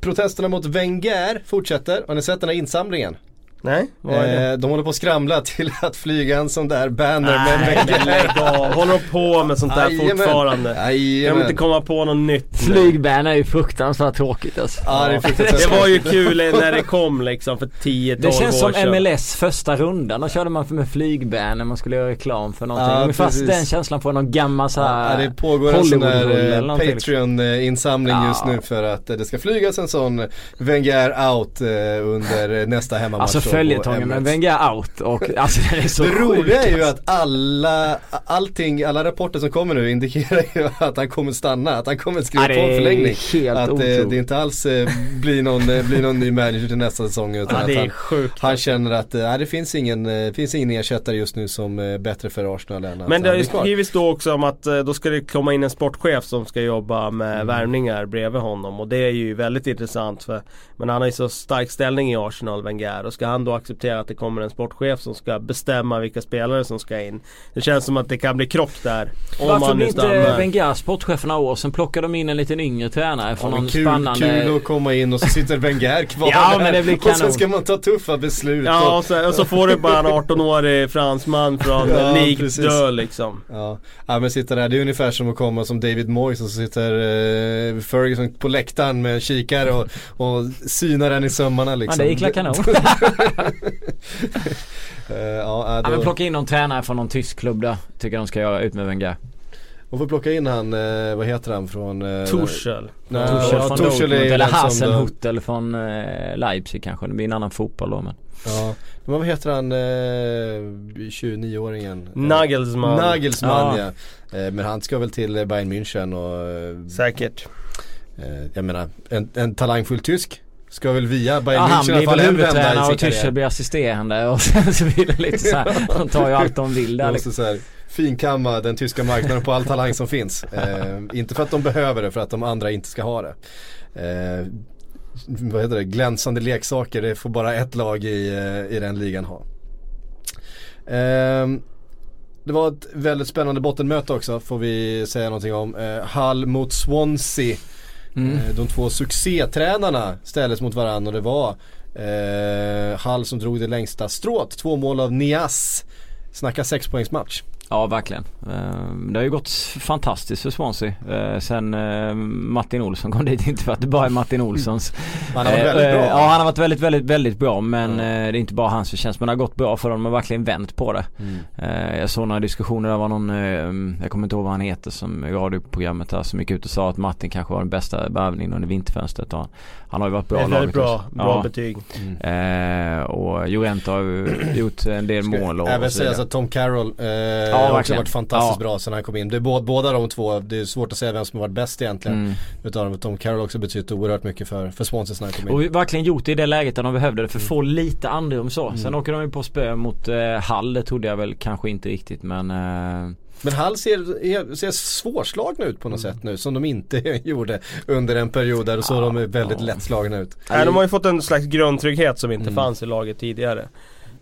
S1: protesterna mot Wenger fortsätter. Har ni sett den här insamlingen?
S2: Nej, vad är det?
S1: Eh, de håller på att skramla till att flyga en sån där banner med
S2: Nej,
S1: Wenger.
S2: men lägg av. Håller de på med sånt där
S1: Jajamän.
S2: fortfarande? Kan de
S1: Jajamän.
S2: inte komma på något nytt?
S3: Flygban är ju fruktansvärt tråkigt alltså.
S1: Ja, det är fruktansvärt.
S2: Det var ju kul när det kom liksom för 10-12
S3: Det känns
S2: år
S3: som
S2: sedan.
S3: MLS första rundan. Då körde man för med flygban när man skulle göra reklam för någonting.
S1: Ja,
S3: Ungefär den känslan på någon gammal så
S1: Ja,
S3: här
S1: det pågår en sån
S3: eller
S1: eh,
S3: någonting.
S1: Patreon-insamling
S3: Ja.
S1: just nu för att eh, det ska flygas en sån Wenger out under nästa hemmamatch.
S3: Alltså följetongen med
S1: Emirates.
S3: Wenger out och alltså den är så
S1: Det
S3: sjuk,
S1: roliga är ju
S3: alltså.
S1: att alla, allting, alla rapporter som kommer nu indikerar ju att han kommer stanna, att han kommer skriva
S3: Ja, det
S1: på en
S3: är
S1: förlängning.
S3: helt
S1: Att eh,
S3: otroligt.
S1: det inte alls eh, blir, någon, eh, blir någon ny manager till nästa säsong utan
S2: Ja,
S1: att
S2: det är
S1: han,
S2: sjukt.
S1: han känner att nej, det finns ingen, finns ingen ersättare just nu som är bättre för Arsenal än
S2: Men det har ju skrivits då också om att då ska det komma in en sportchef som ska jobba med
S1: Mm.
S2: värvningar bredvid honom och det är ju väldigt intressant för Men han har ju så stark ställning i Arsenal, Wenger och ska han då acceptera att det kommer en sportchef som ska bestämma vilka spelare som ska in Det känns som att det kan bli krock där Om
S3: Varför blir inte Wenger sportchef för några år Sen plockade de in en liten yngre tränare
S1: Ja,
S3: från
S1: men
S3: någon
S1: kul,
S3: spännande
S1: kul att komma in och så sitter Wenger kvar
S3: Ja, men det blir
S1: Och sen ska man ta tuffa beslut.
S2: Ja
S1: och,
S2: så, och så får du bara en 18-årig fransman från
S1: Ja,
S2: ja,
S1: precis.
S2: Dö liksom
S1: ja. ja men sitta där, det är ungefär som att komma som David Moyes och så sitter eh, Ferguson på läktaren med kikare och, och synar den i sömmarna
S3: Ja
S1: liksom.
S3: det gick väl kanon.
S1: Eh, ja,
S3: Ja
S1: då,
S3: men plocka in någon tränare från någon tysk klubb där. Tycker de ska göra ut med Wenger.
S1: och får plocka in han, eh, vad heter han från? Eh,
S2: Tuchel
S1: Nej, ja,
S3: från
S1: är
S3: Dortmund eller Hasenhutel från eh, Leipzig kanske. Det blir en annan fotboll då men.
S1: Ja, men vad heter han, eh, 29-åringen? Eh,
S2: Nagelsmann
S1: Nagelsmann ja.
S3: Ja.
S1: Eh, men han ska väl till Bayern München och eh,
S2: Säkert
S1: Eh, jag menar, en, en talangfull tysk ska väl via Bayern
S3: Ja
S1: München i alla fall en vända i
S3: och
S1: karriär.
S3: blir assisterande och sen så blir det lite så här. De tar ju allt de vill där liksom.
S1: så här, finkamma den tyska marknaden på all talang som finns. Eh, inte för att de behöver det, för att de andra inte ska ha det. Eh, vad heter det, glänsande leksaker, det får bara ett lag i, eh, i den ligan ha. Ehm, det var ett väldigt spännande bottenmöte också får vi säga någonting om. Eh, Hull mot Swansea.
S3: Mm.
S1: Eh, de två succétränarna ställdes mot varandra och det var eh, Hull som drog det längsta strået. Två mål av Nias. Snacka sexpoängsmatch.
S3: Ja verkligen. Eh, det har ju gått fantastiskt för Swansea. Eh, sen eh, Martin Olsson kom dit. Inte för att det bara är Martin Olssons.
S1: Han har varit väldigt bra.
S3: Ja han har varit väldigt, väldigt, väldigt bra. Men det är inte bara hans förtjänst. Men det har gått bra för dem. De har verkligen vänt på det.
S1: Mm.
S3: Jag såg några diskussioner. Det var någon, jag kommer inte ihåg vad han heter som radioprogrammet där. Som gick ut och sa att Martin kanske var den bästa värvningen under vinterfönstret. Och han har ju varit bra
S2: väldigt bra,
S3: också.
S2: bra
S3: Ja.
S2: betyg.
S1: Mm.
S3: Eh, och Jorente har ju gjort en del mål och,
S1: Även
S3: så
S1: att Tom Carroll eh, har också
S3: verkligen.
S1: varit fantastiskt
S3: Ja.
S1: bra sen han kom in. Det är båda, båda de två, det är svårt att säga vem som har varit bäst egentligen.
S3: Mm.
S1: Dem. Tom Carroll har också betytt oerhört mycket för, för Swansea sen han kom in.
S3: Och vi verkligen gjort det i det läget där de behövde det för att få lite andrum så. Sen åker de ju på spö mot eh, Hall. Det trodde jag väl kanske inte riktigt men eh,
S1: Men Hall ser, ser svårslagna ut på något
S3: Mm.
S1: sätt nu som de inte gjorde under en period där och så de är väldigt lättslagna ut.
S2: Nej, de har ju fått en slags grundtrygghet som inte
S1: Mm.
S2: fanns i laget tidigare.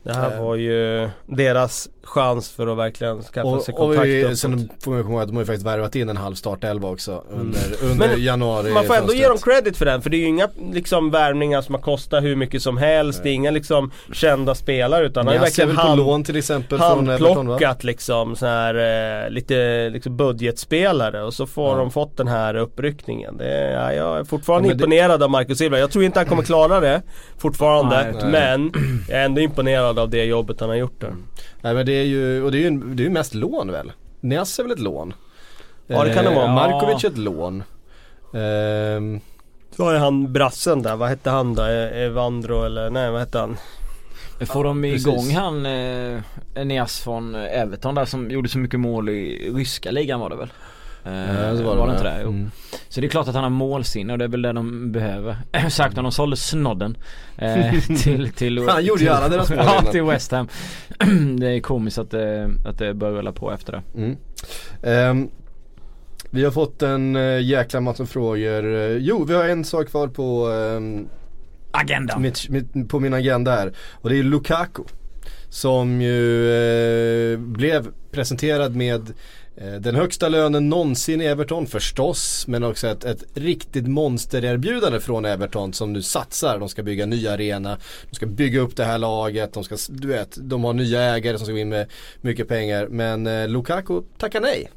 S2: Det här
S1: Eh.
S2: var ju deras chans för att verkligen skaffa sig
S1: Och, och
S2: kontakt
S1: vi,
S2: uppåt.
S1: sen får man komma ihåg att de har ju faktiskt värvat in en halv startelva också under, under
S2: Mm. Men
S1: januari
S2: Man får ändå ge dem credit för den för det är ju inga liksom värvningar som har kostat hur mycket som helst. Det är inga liksom kända spelare utan han har ju
S1: är
S2: verkligen hand,
S1: lån till exempel
S2: handplockat liksom så här eh, lite liksom budgetspelare och så får
S1: Ja.
S2: de fått den här uppryckningen. Det, ja, jag är fortfarande
S1: Ja, men det-
S2: imponerad av Marcus Silva. Jag tror inte han kommer klara det fortfarande.
S3: Nej.
S2: men jag är ändå imponerad av det jobbet han har gjort där.
S1: Nej men det är ju, och det är ju, det är ju mest lån väl? Nias är väl ett lån?
S2: Ja, det kan det vara.
S1: Eh, Markovic är ett lån. Ehm,
S2: Så har ju han brassen där, vad hette han då? E- Evandro eller nej vad hette han?
S3: Får de
S1: precis.
S3: igång han eh, Eneas från Everton där som gjorde så mycket mål i ryska ligan var det väl? Eh,
S1: så
S3: var,
S1: var
S3: det
S1: det
S3: inte det?
S1: Mm.
S3: Så det är klart att han har målsinne och det är väl det de behöver. Sagt när de sålde snodden eh, till, till
S1: Han gjorde ju alla deras mål
S3: Ja till West Ham. det är komiskt att det, att det börjar rulla på efter det.
S1: Mm. Ehm, vi har fått en uh, jäkla massa frågor. Eh, jo, vi har en sak kvar på, ehm,
S3: Agenda!
S1: mitt, mitt, på min agenda här. Och det är Lukaku. Som ju eh, blev presenterad med eh, Eh, den högsta lönen någonsin i Everton förstås. Men också ett, ett riktigt monstererbjudande från Everton som nu satsar. De ska bygga ny arena. De ska bygga upp det här laget. De ska, du vet, de har nya ägare som ska gå in med mycket pengar. Men eh, Lukaku tackar nej.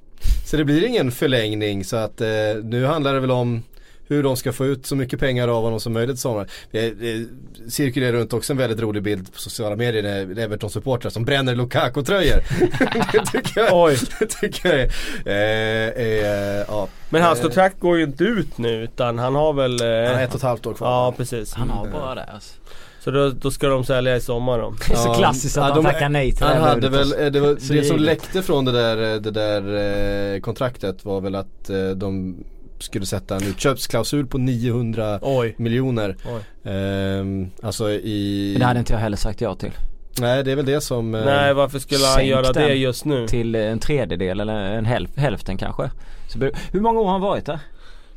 S1: Så det blir ingen förlängning så att eh, nu handlar det väl om hur de ska få ut så mycket pengar av honom som möjligt sommar. Det, det cirkulerar runt också en väldigt rolig bild på sociala medier när Everton-supportrar som bränner Lukaku-tröjor. det tycker jag,
S2: Oj.
S1: det tycker jag är, eh, är, ja.
S2: Men hans
S1: Eh,
S2: kontrakt går ju inte ut nu utan han har väl... Eh,
S1: Han har ett och ett halvt år kvar.
S2: Ja precis.
S3: Han har bara det alltså.
S2: Så då, då ska de sälja i sommar då.
S3: Det är så klassiskt att
S1: ja, de-
S3: tackar nej till
S1: Han
S3: det.
S1: hade väl, eh, det, var,
S3: Så
S1: det som läckte från det där, eh, det där eh, kontraktet var väl att eh, de skulle sätta en utköpsklausul på 900
S2: Oj.
S1: miljoner.
S2: Oj.
S1: Ehm, alltså i...
S3: Men det hade inte jag heller sagt ja till.
S1: Nej det är väl det som... eh,
S2: Nej varför skulle han göra det just nu?
S3: Till en tredjedel eller en hälf, hälften kanske. Så, hur många år har han varit där?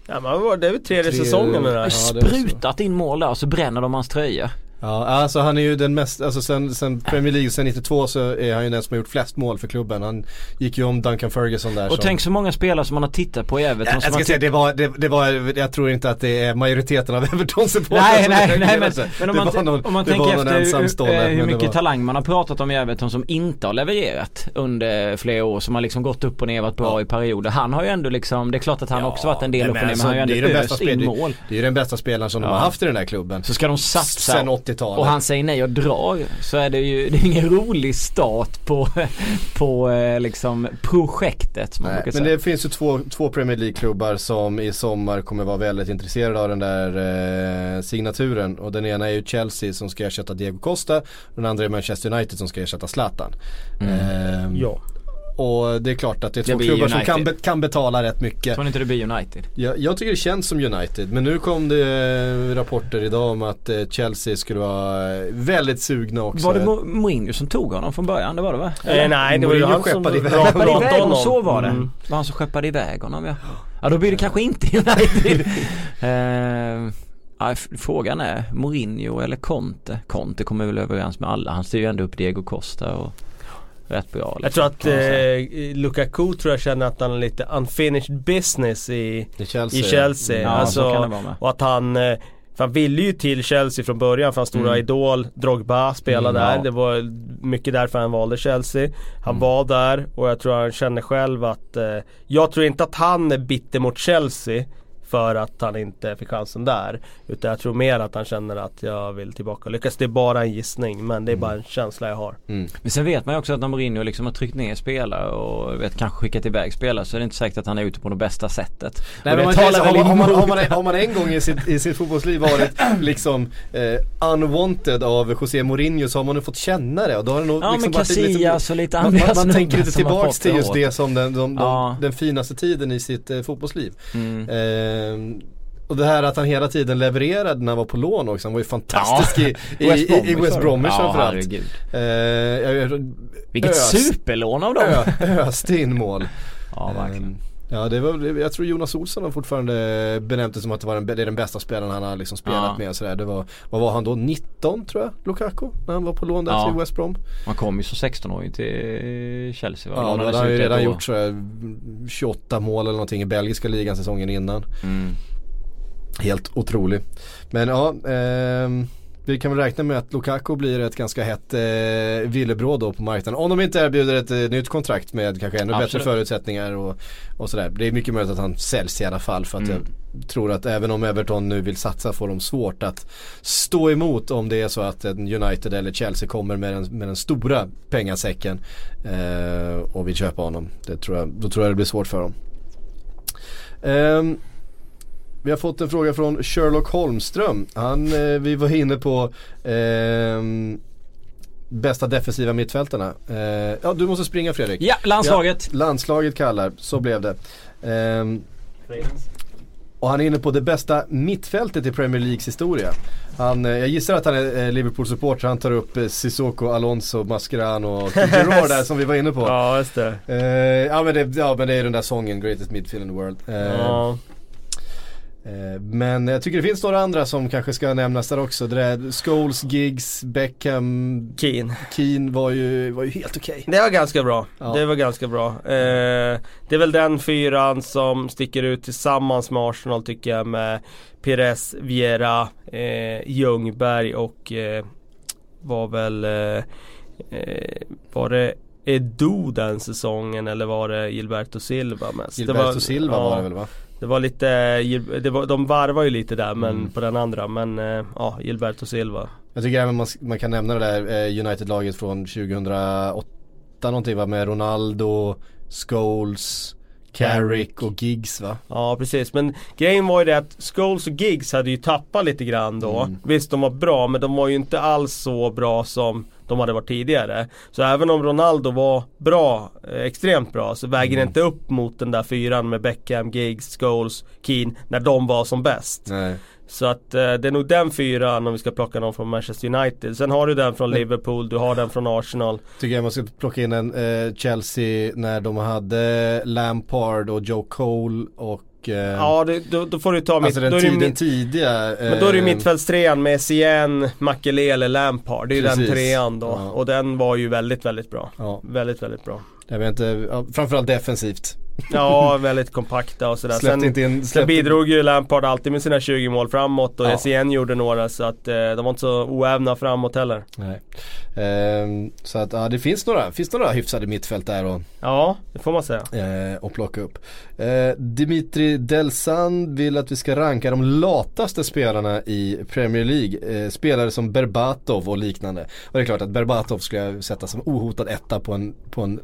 S2: Ja, men det är väl tredje
S1: Tre-
S2: säsongen det.
S1: Ja, det är så.
S3: Sprutat in mål där och så bränner de hans tröja.
S1: Ja, alltså han är ju den mest, alltså sen, sen Premier League, sen 92 så är han ju den som har gjort flest mål för klubben. Han gick ju om Duncan Ferguson där
S3: Och
S1: som,
S3: tänk så många spelare som man har tittat på i Everton. som
S1: jag ska säga, det var, det, det var, jag tror inte att det är majoriteten av everton supportrar
S3: Nej
S1: som
S3: nej nej men, men om man,
S1: någon-
S3: om man tänker efter hur, hur
S1: men det
S3: mycket
S1: var-
S3: talang man har pratat om i Everton som inte har levererat under flera år. Som har liksom gått upp och ner varit bra
S1: Ja.
S3: i perioder. Han har ju ändå liksom, det är klart att han
S1: Ja,
S3: också varit en del upp och ner men han har
S1: alltså,
S3: ju ändå öst in mål.
S1: Det är ju den bästa spelaren som de
S3: Ja.
S1: har haft i den här klubben.
S3: Så ska de satsa
S1: Sen 80-talet.
S3: och han säger nej och drar så är det ju det är ingen rolig start på, på eh, liksom projektet man
S1: Nej, men
S3: säga.
S1: det finns ju två, två Premier League-klubbar som i sommar kommer vara väldigt intresserade av den där eh, signaturen. Och den ena är ju Chelsea som ska ersätta Diego Costa. Och den andra är Manchester United som ska ersätta Zlatan. Ehm,
S2: Ja.
S1: Och det är klart att det är
S3: Det
S1: två
S3: blir
S1: klubbar som
S3: United.
S1: kan, be, kan betala rätt mycket.
S3: Tror inte det blir United?
S1: Jag, jag tycker det känns som United. Men nu kom det eh, rapporter idag om att eh, Chelsea skulle vara eh, väldigt sugna också.
S3: Var det Mo- Mourinho som tog honom från början? Det var det va?
S2: Eh, nej det var ju han som
S1: skeppade iväg
S3: Skeppade iväg honom, så var det.
S2: Mm.
S3: Det var han som skeppade iväg honom ja. Ja då blir det kanske inte United. ja, f- frågan är Mourinho eller Conte. Conte kommer väl överens med alla. Han styr ju ändå upp Diego Costa och rätt bra.
S2: Jag
S3: liksom,
S2: tror att eh, Lukaku tror jag känner att han är lite unfinished business i,
S1: I Chelsea.
S2: i Chelsea.
S1: Mm.
S3: Ja, så kan det
S2: alltså,
S3: vara med.
S2: och att han eh, för han ville ju till Chelsea från början för hans stora
S3: Mm.
S2: idol Drogba spelade
S3: Mm, ja.
S2: där. Det var mycket därför han valde Chelsea. Han var där och jag tror han känner själv att eh, Jag tror inte att han är bitter mot Chelsea för att han inte fick chansen där. Utan jag tror mer att han känner att jag vill tillbaka och lyckas. Det är bara en gissning men det är bara en känsla jag har.
S1: Mm.
S3: Men sen vet man ju också att när Mourinho liksom har tryckt ner spelare och vet, kanske skickat iväg spelare så är det inte säkert att han är ute på det bästa sättet.
S1: Nej, men man, så, har, man, har, man,
S3: emot
S1: har, man, har man en gång i sitt, i sitt fotbollsliv varit liksom eh, unwanted av José Mourinho så har man nu fått känna det och då har det nog
S3: Ja
S1: liksom
S3: men
S1: varit lite-
S3: och lite
S1: Man,
S3: andra
S1: man, man tänker lite tillbaks
S3: fått
S1: till just
S3: åt.
S1: det som den, de, de,
S3: Ja.
S1: den finaste tiden i sitt eh, fotbollsliv.
S3: Mm.
S1: Ehm, och det här att han hela tiden levererade när han var på lån också. Han var ju fantastisk i, i,
S3: West
S1: i, i West. Bromwich
S3: ja,
S1: framförallt. Eh,
S3: Vilket
S1: ös-
S3: superlån av dem!
S1: ö, öste in mål.
S3: Ja verkligen.
S1: Ja det var, jag tror Jonas Olsson har fortfarande benämnt det som att det, var den, det är den bästa spelaren han har liksom spelat
S3: Ja.
S1: med. Sådär. Det var, vad var han då? 19 tror jag, Lukaku? När han var på lån där
S3: Ja.
S1: till West Brom.
S3: Man kom ju som 16-åring till Chelsea va?
S1: Ja, då hade han ju redan gjort sådär 28 mål eller någonting i belgiska ligan säsongen innan.
S3: Mm.
S1: Helt otrolig. Men ja, ehm, vi kan väl räkna med att Lukaku blir ett ganska hett eh, villebråd då på marknaden. Om de inte erbjuder ett eh, nytt kontrakt med kanske ännu bättre
S3: Absolut.
S1: förutsättningar och, och sådär. Det är mycket möjligt att han säljs i alla fall för att
S3: Mm.
S1: jag tror att även om Everton nu vill satsa får de svårt att stå emot om det är så att en United eller Chelsea kommer med den, med den stora pengasäcken eh, och vill köpa honom. Det tror jag, då tror jag det blir svårt för dem. Ehm, vi har fått en fråga från Sherlock Holmström. Han, eh, vi var inne på ehm, bästa defensiva mittfältarna. Eh, ja, du måste springa Fredrik.
S3: Ja, landslaget!
S1: Ja, landslaget kallar, så blev det. Ehm, och han är inne på det bästa mittfältet i Premier Leagues historia. Han, eh, jag gissar att han är eh, Liverpool-supporter, han tar upp eh, Sissoko, Alonso, Mascherano och Giroud där som vi var inne på.
S2: Ja just det.
S1: Eh, ja, men det, ja men det är den där sången, Greatest Midfield in the World. Eh,
S2: Ja.
S1: Eh, Men jag tycker det finns några andra som kanske ska nämnas där också. Det där Scholes, Giggs, Beckham,
S2: Keen.
S1: Keane var ju, var ju helt okej.
S2: Det var ganska bra.
S1: Ja.
S2: Det var ganska bra. Eh, det är väl den fyran som sticker ut tillsammans med Arsenal tycker jag med Pires, Viera, eh, Ljungberg och eh, var väl eh, eh, Var det Edo den säsongen eller var det Gilberto Silva mest?
S1: Gilberto Silva
S2: ja,
S1: var det väl va?
S2: Det var lite, Gil- det var, de varvar ju lite där men
S1: Mm.
S2: på den andra men eh, ja, Gilberto Silva.
S1: Jag tycker även man, man kan nämna det där eh, United-laget från 2008 någonting va med Ronaldo, Scholes, Carrick och Giggs va?
S2: Ja precis men grejen var ju det att Scholes och Giggs hade ju tappat lite grann då.
S1: Mm.
S2: Visst de var bra men de var ju inte alls så bra som de hade varit tidigare. Så även om Ronaldo var bra, eh, extremt bra, så väger det
S1: Mm.
S2: inte upp mot den där fyran med Beckham, Giggs, Scholes, Keane när de var som bäst.
S1: Nej.
S2: Så att eh, det är nog den fyran om vi ska plocka någon från Manchester United. Sen har du den från Liverpool, du har den från Arsenal.
S1: Tycker jag man ska plocka in en eh, Chelsea när de hade Lampard och Joe Cole och eh,
S2: Ja, det, då, då får du ta mitt,
S1: Alltså den,
S2: då är det
S1: tid, den
S2: mitt,
S1: tidiga
S2: Men då är det
S1: eh,
S2: mittfältstrean med Cien, Makelele, Lampard. Det är ju den
S1: Precis.
S2: trean då.
S1: Ja.
S2: Och den var ju väldigt, väldigt bra.
S1: Ja,
S2: Väldigt, väldigt bra.
S1: Jag vet inte, ja, framförallt defensivt.
S2: Ja, väldigt kompakta och sådär.
S1: Släppte
S2: Sen,
S1: inte in,
S2: sen bidrog ju Lampard alltid med sina 20 mål framåt och
S1: Ja.
S2: Cien gjorde några så att eh, de var inte så oävna framåt heller.
S1: Nej. Ehm, så att ja, det finns några, finns några hyfsade mittfält där och,
S2: Ja, det får man säga.
S1: eh, och plocka upp. Eh, Dimitri Delsan vill att vi ska ranka de lataste spelarna i Premier League. Eh, spelare som Berbatov och liknande. Och det är klart att Berbatov skulle jag sätta som ohotad etta på en, på en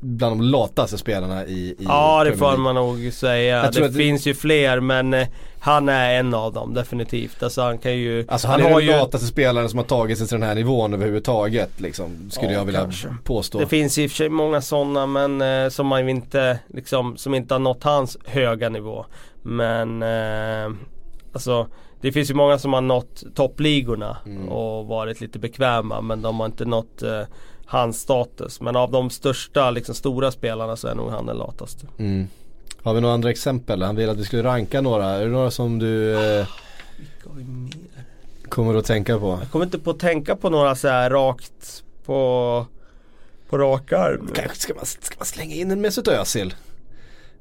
S1: Bland de lataste spelarna i, i
S2: Ja, det får man nog säga. Det finns ju fler men eh, han är en av dem definitivt. Alltså han kan ju...
S1: Alltså han, är
S2: har
S1: den
S2: ju...
S1: lataste spelaren som har tagit sig till den här nivån överhuvudtaget liksom, Skulle
S2: Ja,
S1: jag vilja
S2: kanske.
S1: påstå.
S2: Det finns i och för sig många sådana men eh, som man inte liksom, som inte har nått hans höga nivå. Men eh, alltså det finns ju många som har nått toppligorna
S1: Mm.
S2: och varit lite bekväma men de har inte nått eh, hans status. Men av de största, liksom stora spelarna så är nog han den lataste.
S1: Mm. Har vi några andra exempel? Han vill att vi skulle ranka några. Är det några som du eh, kommer att tänka på?
S2: Jag kommer inte på att tänka på några så här rakt på, på rak arm.
S1: Kanske ska man, ska man slänga in en Mesut Özil?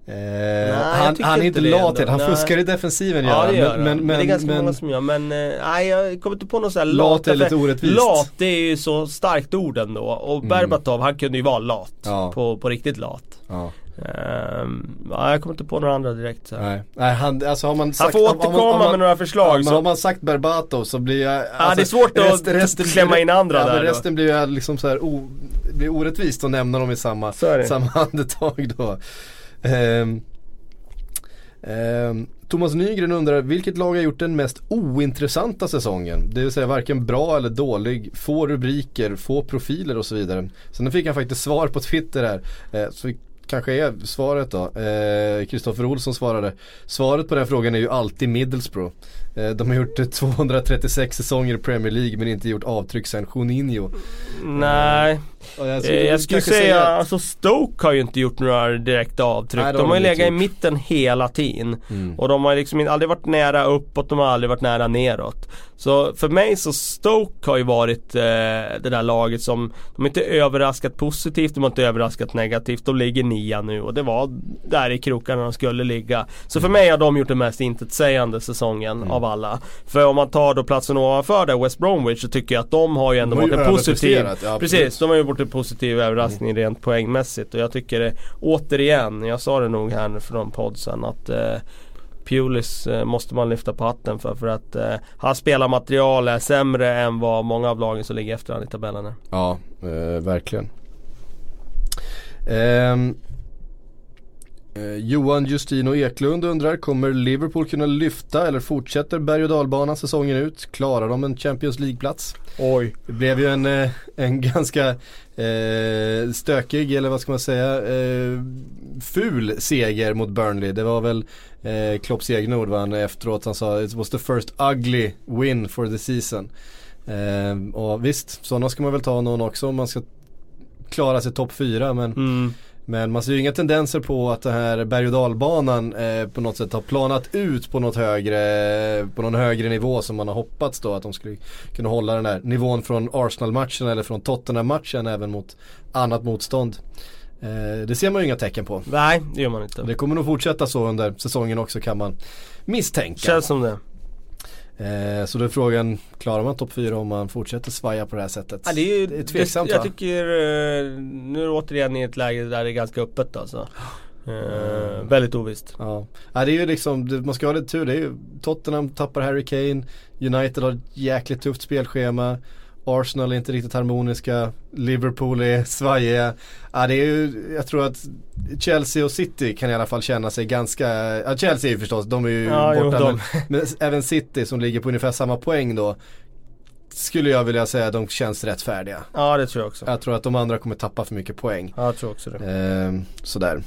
S1: Eh,
S2: jag
S1: han, han är
S2: inte
S1: lat
S2: ändå.
S1: Han
S2: Nej.
S1: fuskar i defensiven
S2: Ja det gör
S1: han.
S2: han.
S1: men, men,
S2: det är ganska
S1: men,
S2: många som gör men eh, nej jag kommer inte på något sånt här
S1: Lat är
S2: lat.
S1: lite
S2: för
S1: orättvist.
S2: Lat det är ju så starkt ord ändå och Berbatov han kunde ju vara lat.
S1: Ja.
S2: På, på riktigt lat.
S1: ja,
S2: Ehm, ja, jag kommer inte på några andra direkt. Så.
S1: nej. nej han, alltså har man
S2: Han
S1: sagt,
S2: får
S1: har man-
S2: återkomma
S1: har man-
S2: med några
S1: Ja,
S2: förslag.
S1: men
S2: så.
S1: har man sagt Berbatov så blir jag
S2: Ja, det är svårt att klämma in andra
S1: ja,
S2: där
S1: men
S2: då.
S1: resten blir ju liksom så här o, blir orättvist att nämna dem i samma,
S2: är
S1: samma andetag då. Ehm, ehm, Thomas Nygren undrar, vilket lag har gjort den mest ointressanta säsongen? Det vill säga varken bra eller dålig, få rubriker, få profiler och så vidare. Sen fick han faktiskt svar på Twitter här. Eh, så kanske är svaret då. Eh, Kristoffer Olsson svarade. Svaret på den frågan är ju alltid Middlesbrough. Eh, de har gjort eh, 236 säsonger i Premier League men inte gjort avtryck sen Juninho.
S2: Nej,
S1: jag
S2: eh, jag skulle
S1: kanske
S2: säga alltså Stoke har ju inte gjort några direkta avtryck.
S1: Nej,
S2: de har ju legat i
S1: gjort.
S2: mitten hela tiden.
S1: Mm.
S2: Och de har liksom aldrig varit nära uppåt, de har aldrig varit nära neråt. Så för mig så Stoke har ju varit eh, det där laget som, de har inte överraskat positivt, de har inte överraskat negativt. De ligger nia nu och det var där i krokarna de skulle ligga. Så för mig har de gjort den mest intetsägande säsongen
S1: Mm.
S2: av alla. För om man tar då platsen ovanför där, West Bromwich, så tycker jag att de har ju ändå
S1: De har ju
S2: varit en positiv
S1: ja,
S2: Precis, de har ju varit en positiv överraskning rent poängmässigt och jag tycker det, återigen, jag sa det nog här från podden att eh, Pulis eh, måste man lyfta på hatten för för att eh, hans spelarmaterial är sämre än vad många av lagen som ligger efter han i tabellen är.
S1: Ja, eh, verkligen. Eh, Johan Justino Eklund undrar, kommer Liverpool kunna lyfta eller fortsätter berg och dalbanan säsongen ut? Klarar de en Champions League-plats?
S2: Oj.
S1: Det blev ju en, eh, en ganska eh, stökig, eller vad ska man säga, eh, ful seger mot Burnley. Det var väl eh, Klopps egna ord? Han efteråt han sa it was the first ugly win for the season. Eh, och visst, sådana ska man väl ta någon också om man ska klara sig topp fyra men,
S2: Mm.
S1: Men man ser ju inga tendenser på att den här berg och dalbanan eh, på något sätt har planat ut på något högre, på någon högre nivå som man har hoppats då att de skulle kunna hålla den här nivån från Arsenal-matchen eller från Tottenham-matchen även mot annat motstånd. Eh, det ser man ju inga tecken på.
S2: Nej, det gör man inte.
S1: Det kommer nog fortsätta så under säsongen också kan man misstänka.
S2: Känns som det.
S1: Eh, så då är frågan, klarar man topp 4 om man fortsätter svaja på det här sättet?
S2: Ja, det är ju
S1: det är tveksamt
S2: det, Jag
S1: va?
S2: tycker, eh, nu är det återigen i ett läge där det är ganska öppet alltså. Eh, väldigt ovisst.
S1: Ja. ja det är ju liksom, man ska ha lite tur. Det är ju, Tottenham tappar Harry Kane, United har ett jäkligt tufft spelschema. Arsenal är inte riktigt harmoniska, Liverpool är svajiga. Ja, det är ju, jag tror att Chelsea och City kan i alla fall känna sig ganska, ja Chelsea är ju förstås, de är ju
S2: Ja, jo,
S1: borta.
S2: de.
S1: Men, men även City som ligger på ungefär samma poäng då. Skulle jag vilja säga de känns rätt färdiga.
S2: Ja det tror jag också.
S1: Jag tror att de andra kommer tappa för mycket poäng.
S2: Ja, jag tror också det.
S1: Ehm, sådär.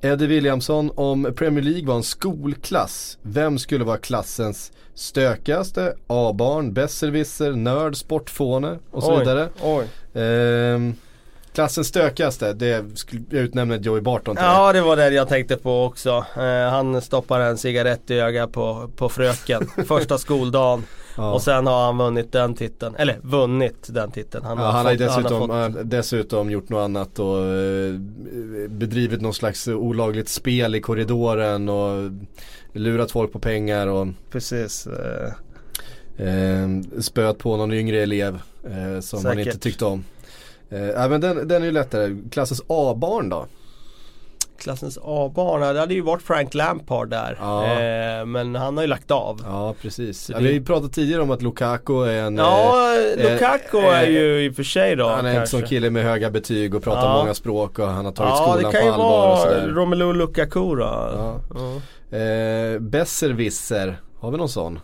S1: Eddie Williamson, om Premier League var en skolklass, vem skulle vara klassens stökigaste? A-barn, besserwisser, nörd, sportfåne och så
S2: Oj,
S1: vidare.
S2: Oj.
S1: Ehm, klassens stökigaste, det skulle jag utnämna Joey Barton till.
S2: Ja det var det jag tänkte på också. Eh, han stoppar en cigarett i ögat på, på fröken första skoldagen.
S1: Ja.
S2: Och sen har han vunnit den titeln. Eller vunnit den titeln. Han
S1: Ja,
S2: har,
S1: han har
S2: fått, han
S1: dessutom,
S2: har fått,
S1: eh, dessutom gjort något annat och eh, bedrivit någon slags olagligt spel i korridoren och lurat folk på pengar och
S2: Precis. Eh,
S1: eh, spöat på någon yngre elev eh, som han
S2: Säkert.
S1: inte tyckte om. Eh, men den, den är ju lättare. Klassens A-barn då?
S2: Klassens A-barn, ja, det hade ju varit Frank Lampard där.
S1: Ja.
S2: Eh, men han har ju lagt av.
S1: Ja precis. Ja,
S2: det-
S1: vi ju pratat tidigare om att Lukaku är en
S2: Ja,
S1: eh,
S2: Lukaku
S1: eh,
S2: är ju i och för sig då
S1: Han är en
S2: kanske.
S1: sån kille med höga betyg och pratar
S2: Ja.
S1: många språk och han har tagit
S2: Ja,
S1: skolan
S2: det kan
S1: på
S2: ju
S1: allvar och
S2: vara. Romelu Lukaku då.
S1: Ja.
S2: Ja.
S1: Eh, Besserwisser, har vi någon sån?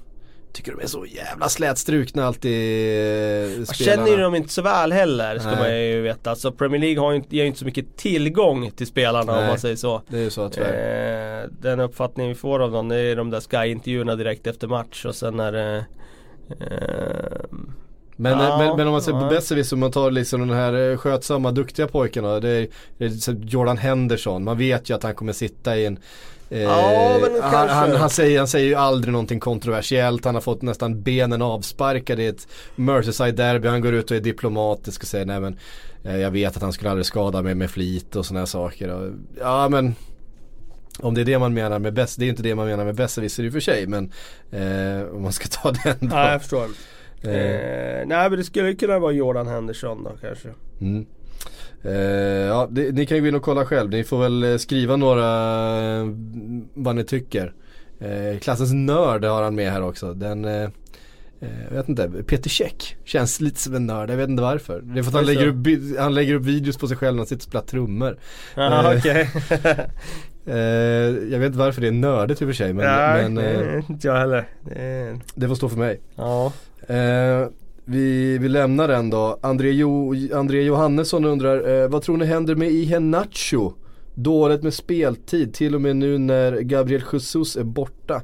S1: Tycker de är så jävla slätstrukna alltid eh, spelarna.
S2: känner ju dem inte så väl heller ska
S1: Nej.
S2: man ju veta. Alltså Premier League har ju inte, ger ju inte så mycket tillgång till spelarna om
S1: Nej.
S2: man säger så.
S1: Det är ju så tyvärr.
S2: Eh, den uppfattning vi får av dem det är de där Sky-intervjuerna direkt efter match och sen är det eh,
S1: Men,
S2: Ja,
S1: men, men om man ser på
S2: ja.
S1: Besserwisser, om man tar liksom den här eh, skötsamma, duktiga pojkarna. Det är, det är så Jordan Henderson, man vet ju att han kommer sitta i en Eh,
S2: Ja, men
S1: han,
S2: kanske.
S1: han, han, säger, han säger ju aldrig någonting kontroversiellt. Han har fått nästan benen avsparkade i ett Merseyside-derby. Han går ut och är diplomatisk och säger nej men eh, jag vet att han skulle aldrig skada mig med flit och sådana här saker. Och, ja men om det är det man menar med bäst, det är inte det man menar med besserwisser i och för sig men eh, om man ska ta den då.
S2: Ja, jag förstår.
S1: Eh,
S2: Eh, nej men det skulle kunna vara Jordan Henderson då kanske.
S1: Mm. Eh, ja, det, ni kan ju gå in och kolla själv. Ni får väl eh, skriva några eh, vad ni tycker. Klassens nörd har han med här också. Den, jag vet inte, Peter Käck känns lite som en nörd. Jag vet inte varför. Det är för att han lägger, upp, han lägger upp videos på sig själv när han sitter och spelar trummor.
S2: Okej.
S1: Eh, jag vet inte varför det är nördigt i och för sig men,
S2: Ja,
S1: men
S2: inte jag heller. Det,
S1: det får stå för mig.
S2: ja.
S1: Vi, vi lämnar den då. André, jo, André Johannesson undrar, eh, vad tror ni händer med Ihenacho? Dåligt med speltid, till och med nu när Gabriel Jesus är borta.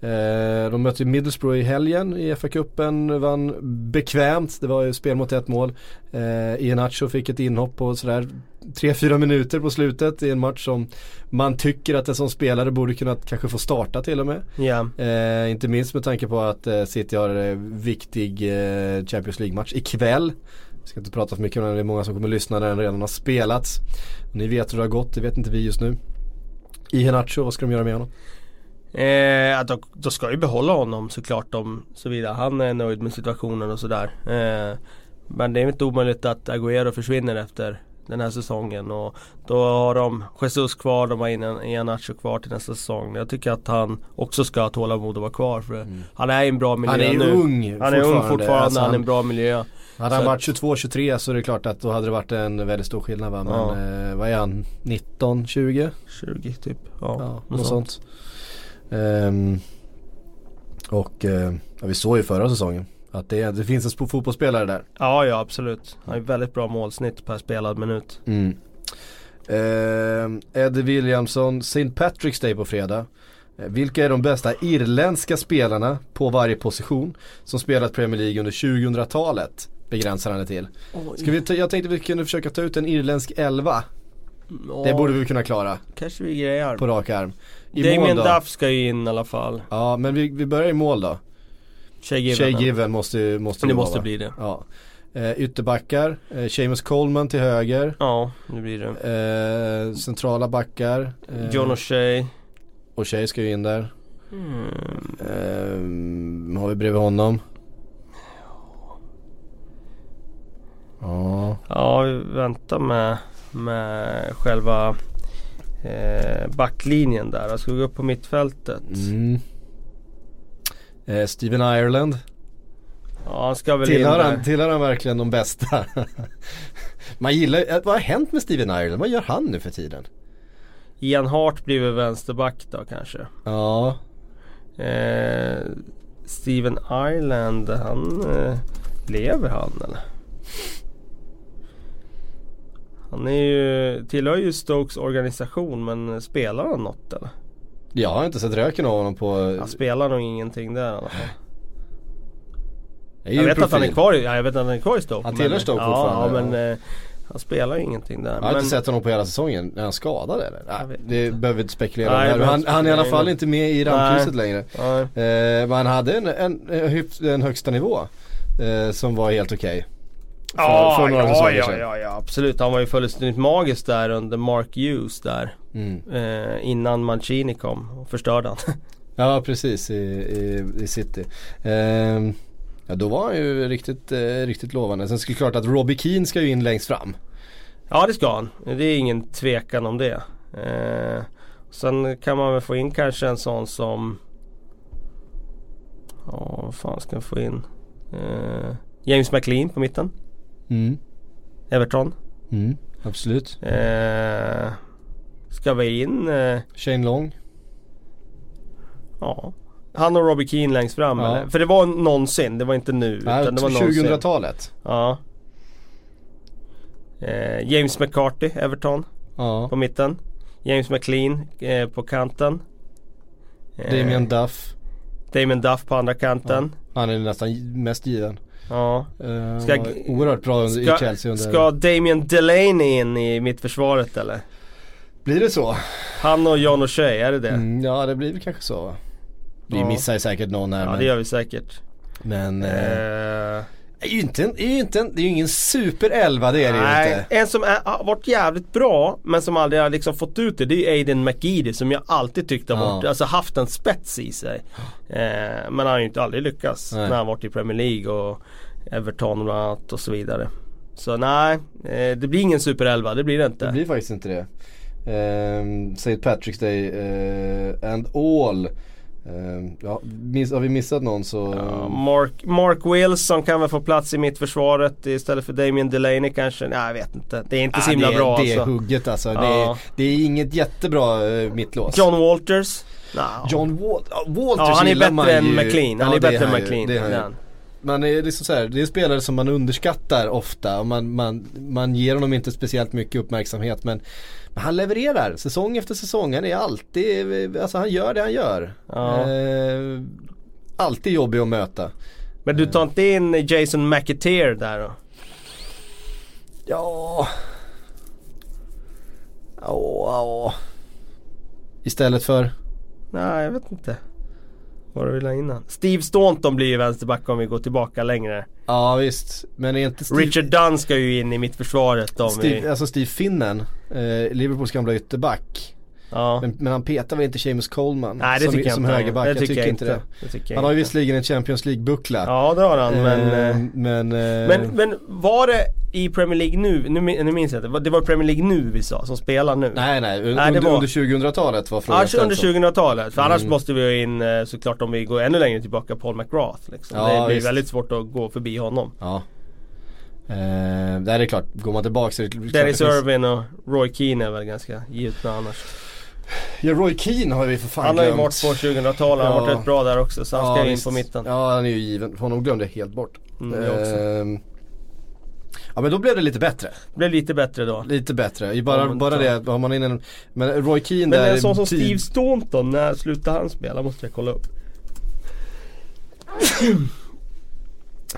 S1: Eh, de mötte Middlesbrough i helgen i FA-cupen, vann bekvämt. Det var ju spel mot ett mål. Eh, Iheanacho fick ett inhopp på sådär 3-4 minuter på slutet i en match som man tycker att en sån spelare borde kunna kanske få starta till och med.
S2: ja.
S1: Eh, inte minst med tanke på att eh, City har eh, viktig eh, Champions League-match ikväll. Jag ska inte prata för mycket om den, det är många som kommer lyssna när den redan har spelats. Ni vet hur det har gått, det vet inte vi just nu. Iheanacho, vad ska de göra med honom?
S2: Eh, ja, då, då ska ju behålla honom såklart om såvida han är nöjd med situationen och sådär. Eh, men det är inte omöjligt att Agüero försvinner efter den här säsongen och då har de Jesus kvar, de har in Iheanacho kvar till nästa säsong. Jag tycker att han också ska ha tålamod och vara kvar för han är i en bra miljö
S1: Han är
S2: nu.
S1: ung
S2: Han är ung fortfarande,
S1: Alltså,
S2: han är i
S1: han,
S2: en bra miljö.
S1: hade han varit 22-23 så är det klart att då hade det varit en väldigt stor skillnad va. Men
S2: Ja.
S1: eh, vad är han? 19, 20?
S2: 20 typ. Ja,
S1: Ja, något sånt. Ehm, och eh, ja, vi såg ju förra säsongen att det, det finns en sp- fotbollsspelare där.
S2: Ja, ja absolut. Han har ju väldigt bra målsnitt per spelad minut.
S1: Mm. Ehm, Eddie Williamson, St. Patrick's Day på fredag. Eh, Vilka är de bästa irländska spelarna på varje position som spelat Premier League under 2000-talet? Begränsar han det till. Ska vi ta, jag tänkte vi kunde försöka ta ut en irländsk elva. Det borde vi kunna klara
S2: Kanske vi grejar.
S1: på rak arm. I
S2: Damien? Duff ska ju in i alla fall.
S1: Ja men vi, vi börjar i mål då.
S2: Shay Given.
S1: Måste, måste
S2: Det
S1: vara,
S2: måste
S1: va?
S2: bli det.
S1: Ja. Eh, ytterbackar, eh, Seamus Coleman till höger.
S2: Ja, det blir det.
S1: Eh, centrala backar. Eh,
S2: John O'Shea.
S1: och Shay ska ju in där.
S2: Mm.
S1: Eh, har vi bredvid honom? Ja.
S2: Ja, vi väntar med, med själva eh, backlinjen där. Jag vi gå upp på mittfältet.
S1: Mm. Eh, Steven Ireland.
S2: Ja, han ska väl
S1: Tillhör
S2: in
S1: han, tillhör han verkligen de bästa? Man gillar vad har hänt med Steven Ireland? Vad gör han nu för tiden?
S2: Ian Hart blir väl vänsterback då kanske.
S1: Ja,
S2: Eh, Steven Ireland, han eh, lever han eller? Han är ju, tillhör ju Stokes organisation men spelar han något eller?
S1: jag har inte sett röken av honom på...
S2: Han spelar nog ingenting där i alla fall. Jag vet att han är kvar i, ja, jag vet att han är kvar i Stoke.
S1: Han tillhör Stoke fortfarande,
S2: Ja men
S1: ja.
S2: eh, han spelar ju ingenting där.
S1: Jag har
S2: men,
S1: inte sett honom på hela säsongen. Är han skadad eller? Nej, det
S2: inte.
S1: behöver vi inte spekulera
S2: Nej,
S1: om. här. Han, han är i alla fall
S2: in.
S1: inte med i rampljuset längre. Eh, men han hade en, en, en, en högsta nivå. Eh, som var helt okej. För,
S2: ja,
S1: för några
S2: ja, ja, ja, ja, absolut. Han var ju fullständigt magisk där under Mark Hughes där.
S1: Mm.
S2: Eh, innan Mancini kom och förstörde han.
S1: Ja precis i, i, i City. Ehm, ja då var han ju riktigt, eh, riktigt lovande. Sen det klart att Robbie Keane ska ju in längst fram.
S2: ja det ska han. Det är ingen tvekan om det. Eh, sen kan man väl få in kanske en sån som Ja vad fan ska man få in? Eh, James McLean på mitten.
S1: Mm.
S2: Everton.
S1: Mm. Absolut.
S2: Eh, ska vi in? Eh,
S1: Shane Long.
S2: ja. Han och Robbie Keane längst fram
S1: Ja.
S2: eller? För det var någonsin, det var inte nu.
S1: Nej,
S2: utan det var någonsin.
S1: 2000-talet.
S2: Ja. Eh, James McCarthy, Everton
S1: Ja.
S2: på mitten. James McLean eh, på kanten. Eh,
S1: Damien Duff.
S2: Damien Duff på andra kanten.
S1: Han är nästan mest given.
S2: Ja.
S1: Uh,
S2: Ska-
S1: oerhört bra under, i
S2: Ska,
S1: Chelsea under...
S2: ska Damien Delaney in i mittförsvaret eller?
S1: Blir det så?
S2: Han och John O'Shea, är det det?
S1: Mm, ja det blir väl kanske så. Vi
S2: Ja.
S1: missar ju säkert någon här
S2: Ja
S1: men,
S2: det gör vi säkert.
S1: men eh,
S2: Eh,
S1: det är ju inte, en- det är ju inte en, det är ju ingen superelva det är det ju
S2: nej,
S1: inte.
S2: en som är, har varit jävligt bra men som aldrig har liksom fått ut det, det är Aiden McGeady som jag alltid tyckte har
S1: Ja.
S2: varit, alltså haft en spets i sig. Eh, men han har ju inte aldrig lyckats
S1: Nej.
S2: när han varit i Premier League och Everton bland annat och så vidare. Så nej, eh, det blir ingen superelva, det blir det inte.
S1: Det blir faktiskt inte det. Um, St. Patrick's Day eh, and all. Ehm, ja, miss, har vi missat någon så...
S2: Ja, Mark, Mark Wilson kan väl få plats i mittförsvaret istället för Damien Delaney kanske? Nej jag vet inte. Det är inte så
S1: Ah,
S2: himla
S1: det,
S2: bra
S1: det är
S2: alltså.
S1: hugget alltså. Det,
S2: Ja.
S1: är, det är inget jättebra uh, mittlås.
S2: John Walters? No.
S1: John Wal ja, Walters
S2: Ja han är bättre än. McLean. Han
S1: Ja,
S2: är
S1: det
S2: bättre än. McLean.
S1: Man är liksom så här, det är spelare som man underskattar ofta och man, man, man ger honom inte speciellt mycket uppmärksamhet men, men han levererar säsong efter säsong. Han är alltid, alltså han gör det han gör.
S2: Ja.
S1: Eh, alltid jobbig att möta.
S2: Men du tar inte in Jason McAteer där då?
S1: Ja. Ja, ja. Istället för?
S2: Nej jag vet inte. Vad du vill ha innan. Steve Staunton blir ju vänsterback om vi går tillbaka längre.
S1: Ja visst, men är inte Steve,
S2: Richard Dunn ska ju in i mittförsvaret om
S1: Steve,
S2: vi...
S1: alltså Steve Finnen, eh, Liverpools gamla ytterback.
S2: Ja.
S1: Men, men han petar väl inte Seamus Coleman
S2: Nej det
S1: som,
S2: tycker jag
S1: som
S2: inte.
S1: högerback? Jag
S2: tycker
S1: tycker
S2: jag
S1: inte det.
S2: det tycker jag
S1: Han har ju visserligen en Champions League-buckla.
S2: Ja det har han men...
S1: Eh,
S2: eh,
S1: men, eh,
S2: Men, men var det i Premier League nu, nu, nu minns jag inte, det var Premier League nu vi sa, som spelar nu?
S1: nej nej, un,
S2: Nej,
S1: under,
S2: var-
S1: under 2000-talet var frågan
S2: Ja, under
S1: ställd så.
S2: 2000-talet. För annars
S1: Mm.
S2: måste vi ha in eh, såklart om vi går ännu längre tillbaka Paul McGrath. Liksom.
S1: Ja,
S2: det blir
S1: visst.
S2: väldigt svårt att gå förbi honom.
S1: Ja. Eh, det är klart, går man tillbaka så är det
S2: Dennis Irvin och Roy Keane är väl ganska givna annars.
S1: Ja Roy Keane har vi för fan
S2: Han har ju
S1: glömt.
S2: varit på 2000-talet, han har varit
S1: Ja.
S2: rätt bra där också så han ska ju in på mitten.
S1: Ja han är ju given, honom glömde jag helt bort.
S2: Mm, jag.
S1: Ehm, ja men då blev det lite bättre.
S2: Det blev lite bättre då.
S1: Lite bättre. Bara,
S2: Ja, men
S1: bara det, har man in en, men Roy Keane
S2: Men
S1: där
S2: en sån som
S1: tid-
S2: Steve Staunton, när slutade han spela? Måste jag kolla upp.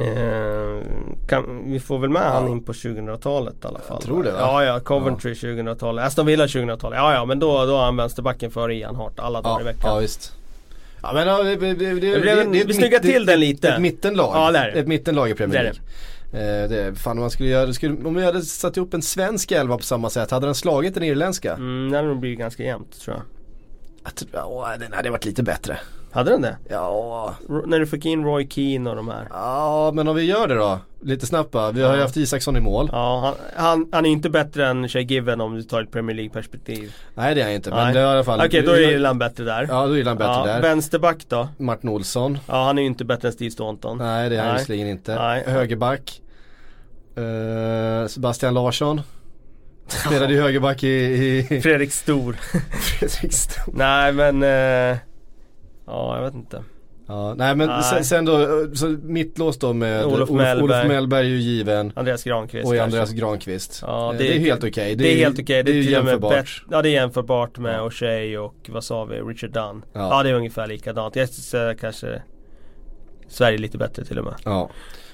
S2: Eh, kan, vi får väl med han in på 2000-talet i alla fall.
S1: tror det, va?
S2: Ja, ja, Coventry 2000-talet. Aston Villa 2000-talet. Ja, ja, men då, då har han vänsterbacken före Ian Hart alla dagar
S1: ja,
S2: i veckan.
S1: ja visst. Ja men ja, det, det, det, det,
S2: Det
S1: är ett
S2: vi snyggar till den lite.
S1: Ett mittenlag.
S2: Ja, det är det.
S1: Ett mittenlag i Premier
S2: Det är
S1: League. Eh, det, fan om man skulle göra, skulle, om vi hade satt ihop en svensk elva på samma sätt, hade den slagit den irländska?
S2: Mm, det hade nog blivit ganska jämnt tror jag.
S1: Jag tror- Ja, den hade varit lite bättre.
S2: Hade den det?
S1: Ja,
S2: när du fick in Roy Keane och de här.
S1: ja men om vi gör det då, lite snabbt bara. Vi har ju haft Isaksson i mål.
S2: Ja, han, han, han är inte bättre än Shea Given om du tar ett Premier League-perspektiv.
S1: Nej det är han inte, men
S2: Nej.
S1: det är i alla fall.
S2: Okej, då är Irland bättre där.
S1: Ja, då är Irland bättre
S2: ja,
S1: där.
S2: Vänsterback då?
S1: Martin Olsson.
S2: Ja, han är ju inte bättre än Steve Staunton.
S1: Nej det är han visserligen inte.
S2: Nej.
S1: Högerback. Eh, Sebastian Larsson. Spelade ju högerback i, i
S2: Fredrik Stor.
S1: Fredrikstad.
S2: Nej men... Eh, ja, jag vet inte.
S1: Ja, nej men
S2: Nej.
S1: Sen, sen då, så mittlås då med
S2: Olof
S1: Olof,
S2: Mellberg.
S1: Olof Mellberg är ju given.
S2: Andreas Granqvist
S1: Och
S2: kanske.
S1: Andreas Granqvist.
S2: Ja,
S1: Eh,
S2: det
S1: det, är
S2: är-
S1: helt okej.
S2: Det är helt okej.
S1: Det är ju
S2: till och med
S1: jämförbart.
S2: bättre- Ja det är jämförbart med
S1: Ja.
S2: O'Shea och vad sa vi, Richard Dunn. Ja.
S1: Ja.
S2: det är ungefär likadant. Jag kanske Sverige lite bättre till och med.
S1: Ja.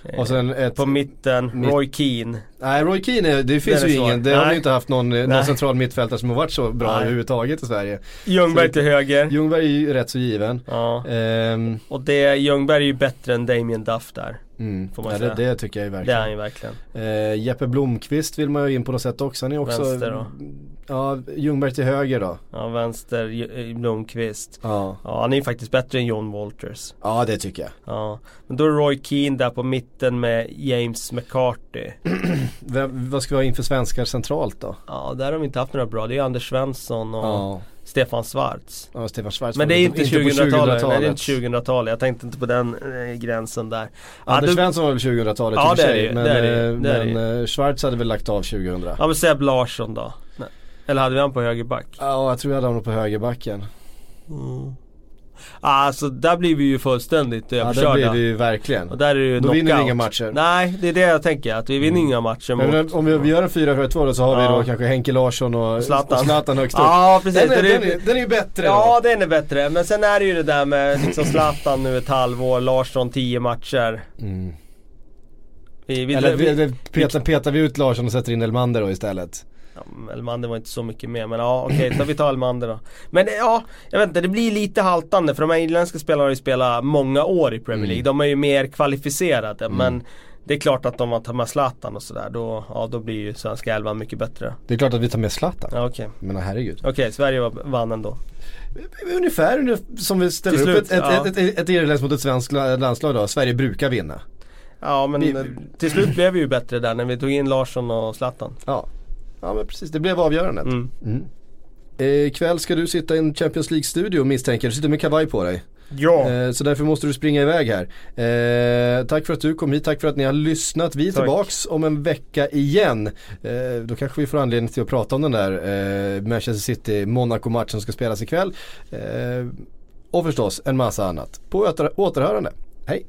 S2: Eh,
S1: Och sen ett,
S2: På mitten,
S1: Mitt-
S2: Roy Keane.
S1: nej Roy Keane, är- det finns
S2: är
S1: ju ingen, det har
S2: Nej.
S1: vi inte haft någon, någon central mittfältare som har varit så bra
S2: Nej.
S1: överhuvudtaget i Sverige.
S2: Ljungberg
S1: Så-
S2: till höger.
S1: Ljungberg är ju rätt så given.
S2: Ja.
S1: Ehm,
S2: Och det, Ljungberg är ju bättre än Damien Duff där.
S1: mm.
S2: Får man
S1: ja,
S2: säga.
S1: det, det tycker jag ju
S2: Det är
S1: verkligen.
S2: han ju verkligen.
S1: Eh, Jeppe Blomqvist vill man ju in på något sätt också. Han är också
S2: Vänster då.
S1: Ja, Ljungberg till höger då.
S2: Ja, vänster, J- eh, Blomqvist.
S1: Ja.
S2: Ja, han är ju faktiskt bättre än John Walters.
S1: ja, det tycker jag.
S2: Ja. Men då är Roy Keane där på mitten med James McCarthy.
S1: Vem, vad ska vi ha inför svenskar centralt då?
S2: Ja, där har vi inte haft några bra. Det är Anders Svensson och
S1: Ja,
S2: Stefan Schwarz.
S1: ja Stefan Schwarz
S2: Men det är inte
S1: på
S2: 2000-talet. Nej, det är
S1: 2000-talet.
S2: inte 2000-talet. Jag tänkte inte på den eh, gränsen där.
S1: Anders
S2: då-
S1: Svensson var väl 2000-talet
S2: Ja,
S1: i och för sig. Men,
S2: det är det
S1: eh,
S2: det är det
S1: men eh, Schwarz hade väl lagt av 2000.
S2: Ja men Seb Larsson då? Eller hade vi han på högerback?
S1: Ja, jag tror jag hade honom på högerbacken.
S2: Alltså där blir vi ju fullständigt
S1: Ja, det
S2: överkörda.
S1: blir det ju verkligen.
S2: Och där är det
S1: Då vinner vi
S2: knockout.
S1: inga matcher. Mm.
S2: Nej, det är det jag tänker. Att vi vinner inga matcher mot...
S1: Men om vi, vi gör en 4-4-2 då så har vi
S2: Ja.
S1: då kanske Henke Larsson och
S2: Zlatan.
S1: och Zlatan högst upp.
S2: Ja precis.
S1: den, är, den, är, den är ju bättre
S2: Ja
S1: då.
S2: den är bättre. Men sen är det ju det där med liksom Zlatan nu ett halvår, Larsson 10 matcher.
S1: Mm.
S2: Vi, vi,
S1: Eller
S2: vi,
S1: vi, vi, petar, petar vi ut Larsson och sätter in Elmander då istället?
S2: Ja, Elmander var inte så mycket med men ja okej, okay, vi tar Elmander då. Men ja, jag vet inte, det blir lite haltande för de här irländska spelarna har ju spelat många år i Premier League. Mm. De är ju mer kvalificerade mm. men det är klart att om man tar med Zlatan och sådär då, ja, då blir ju svenska elvan mycket bättre.
S1: Det är klart att vi tar med Zlatan.
S2: Ja, okay.
S1: Men herregud.
S2: Okej, okay, Sverige vann ändå.
S1: Ungefär som vi ställer upp ett, ja. ett, ett, ett irländskt mot ett svenskt landslag då. Sverige brukar vinna.
S2: Ja men vi, till slut blev vi ju bättre där när vi tog in Larsson och Zlatan.
S1: Ja, ja men precis. Det blev avgörandet. Mm. Mm. Eh, ikväll ska du sitta i en Champions League-studio misstänker Du sitter med kavaj på dig.
S2: Ja.
S1: Eh, så därför måste du springa iväg här. Eh, tack för att du kom hit, tack för att ni har lyssnat. Vi är tack. tillbaks om en vecka igen. Eh, då kanske vi får anledning till att prata om den där Manchester City-Monaco-matchen som ska spelas ikväll. Och förstås en massa annat. På åter återhörande. Hej!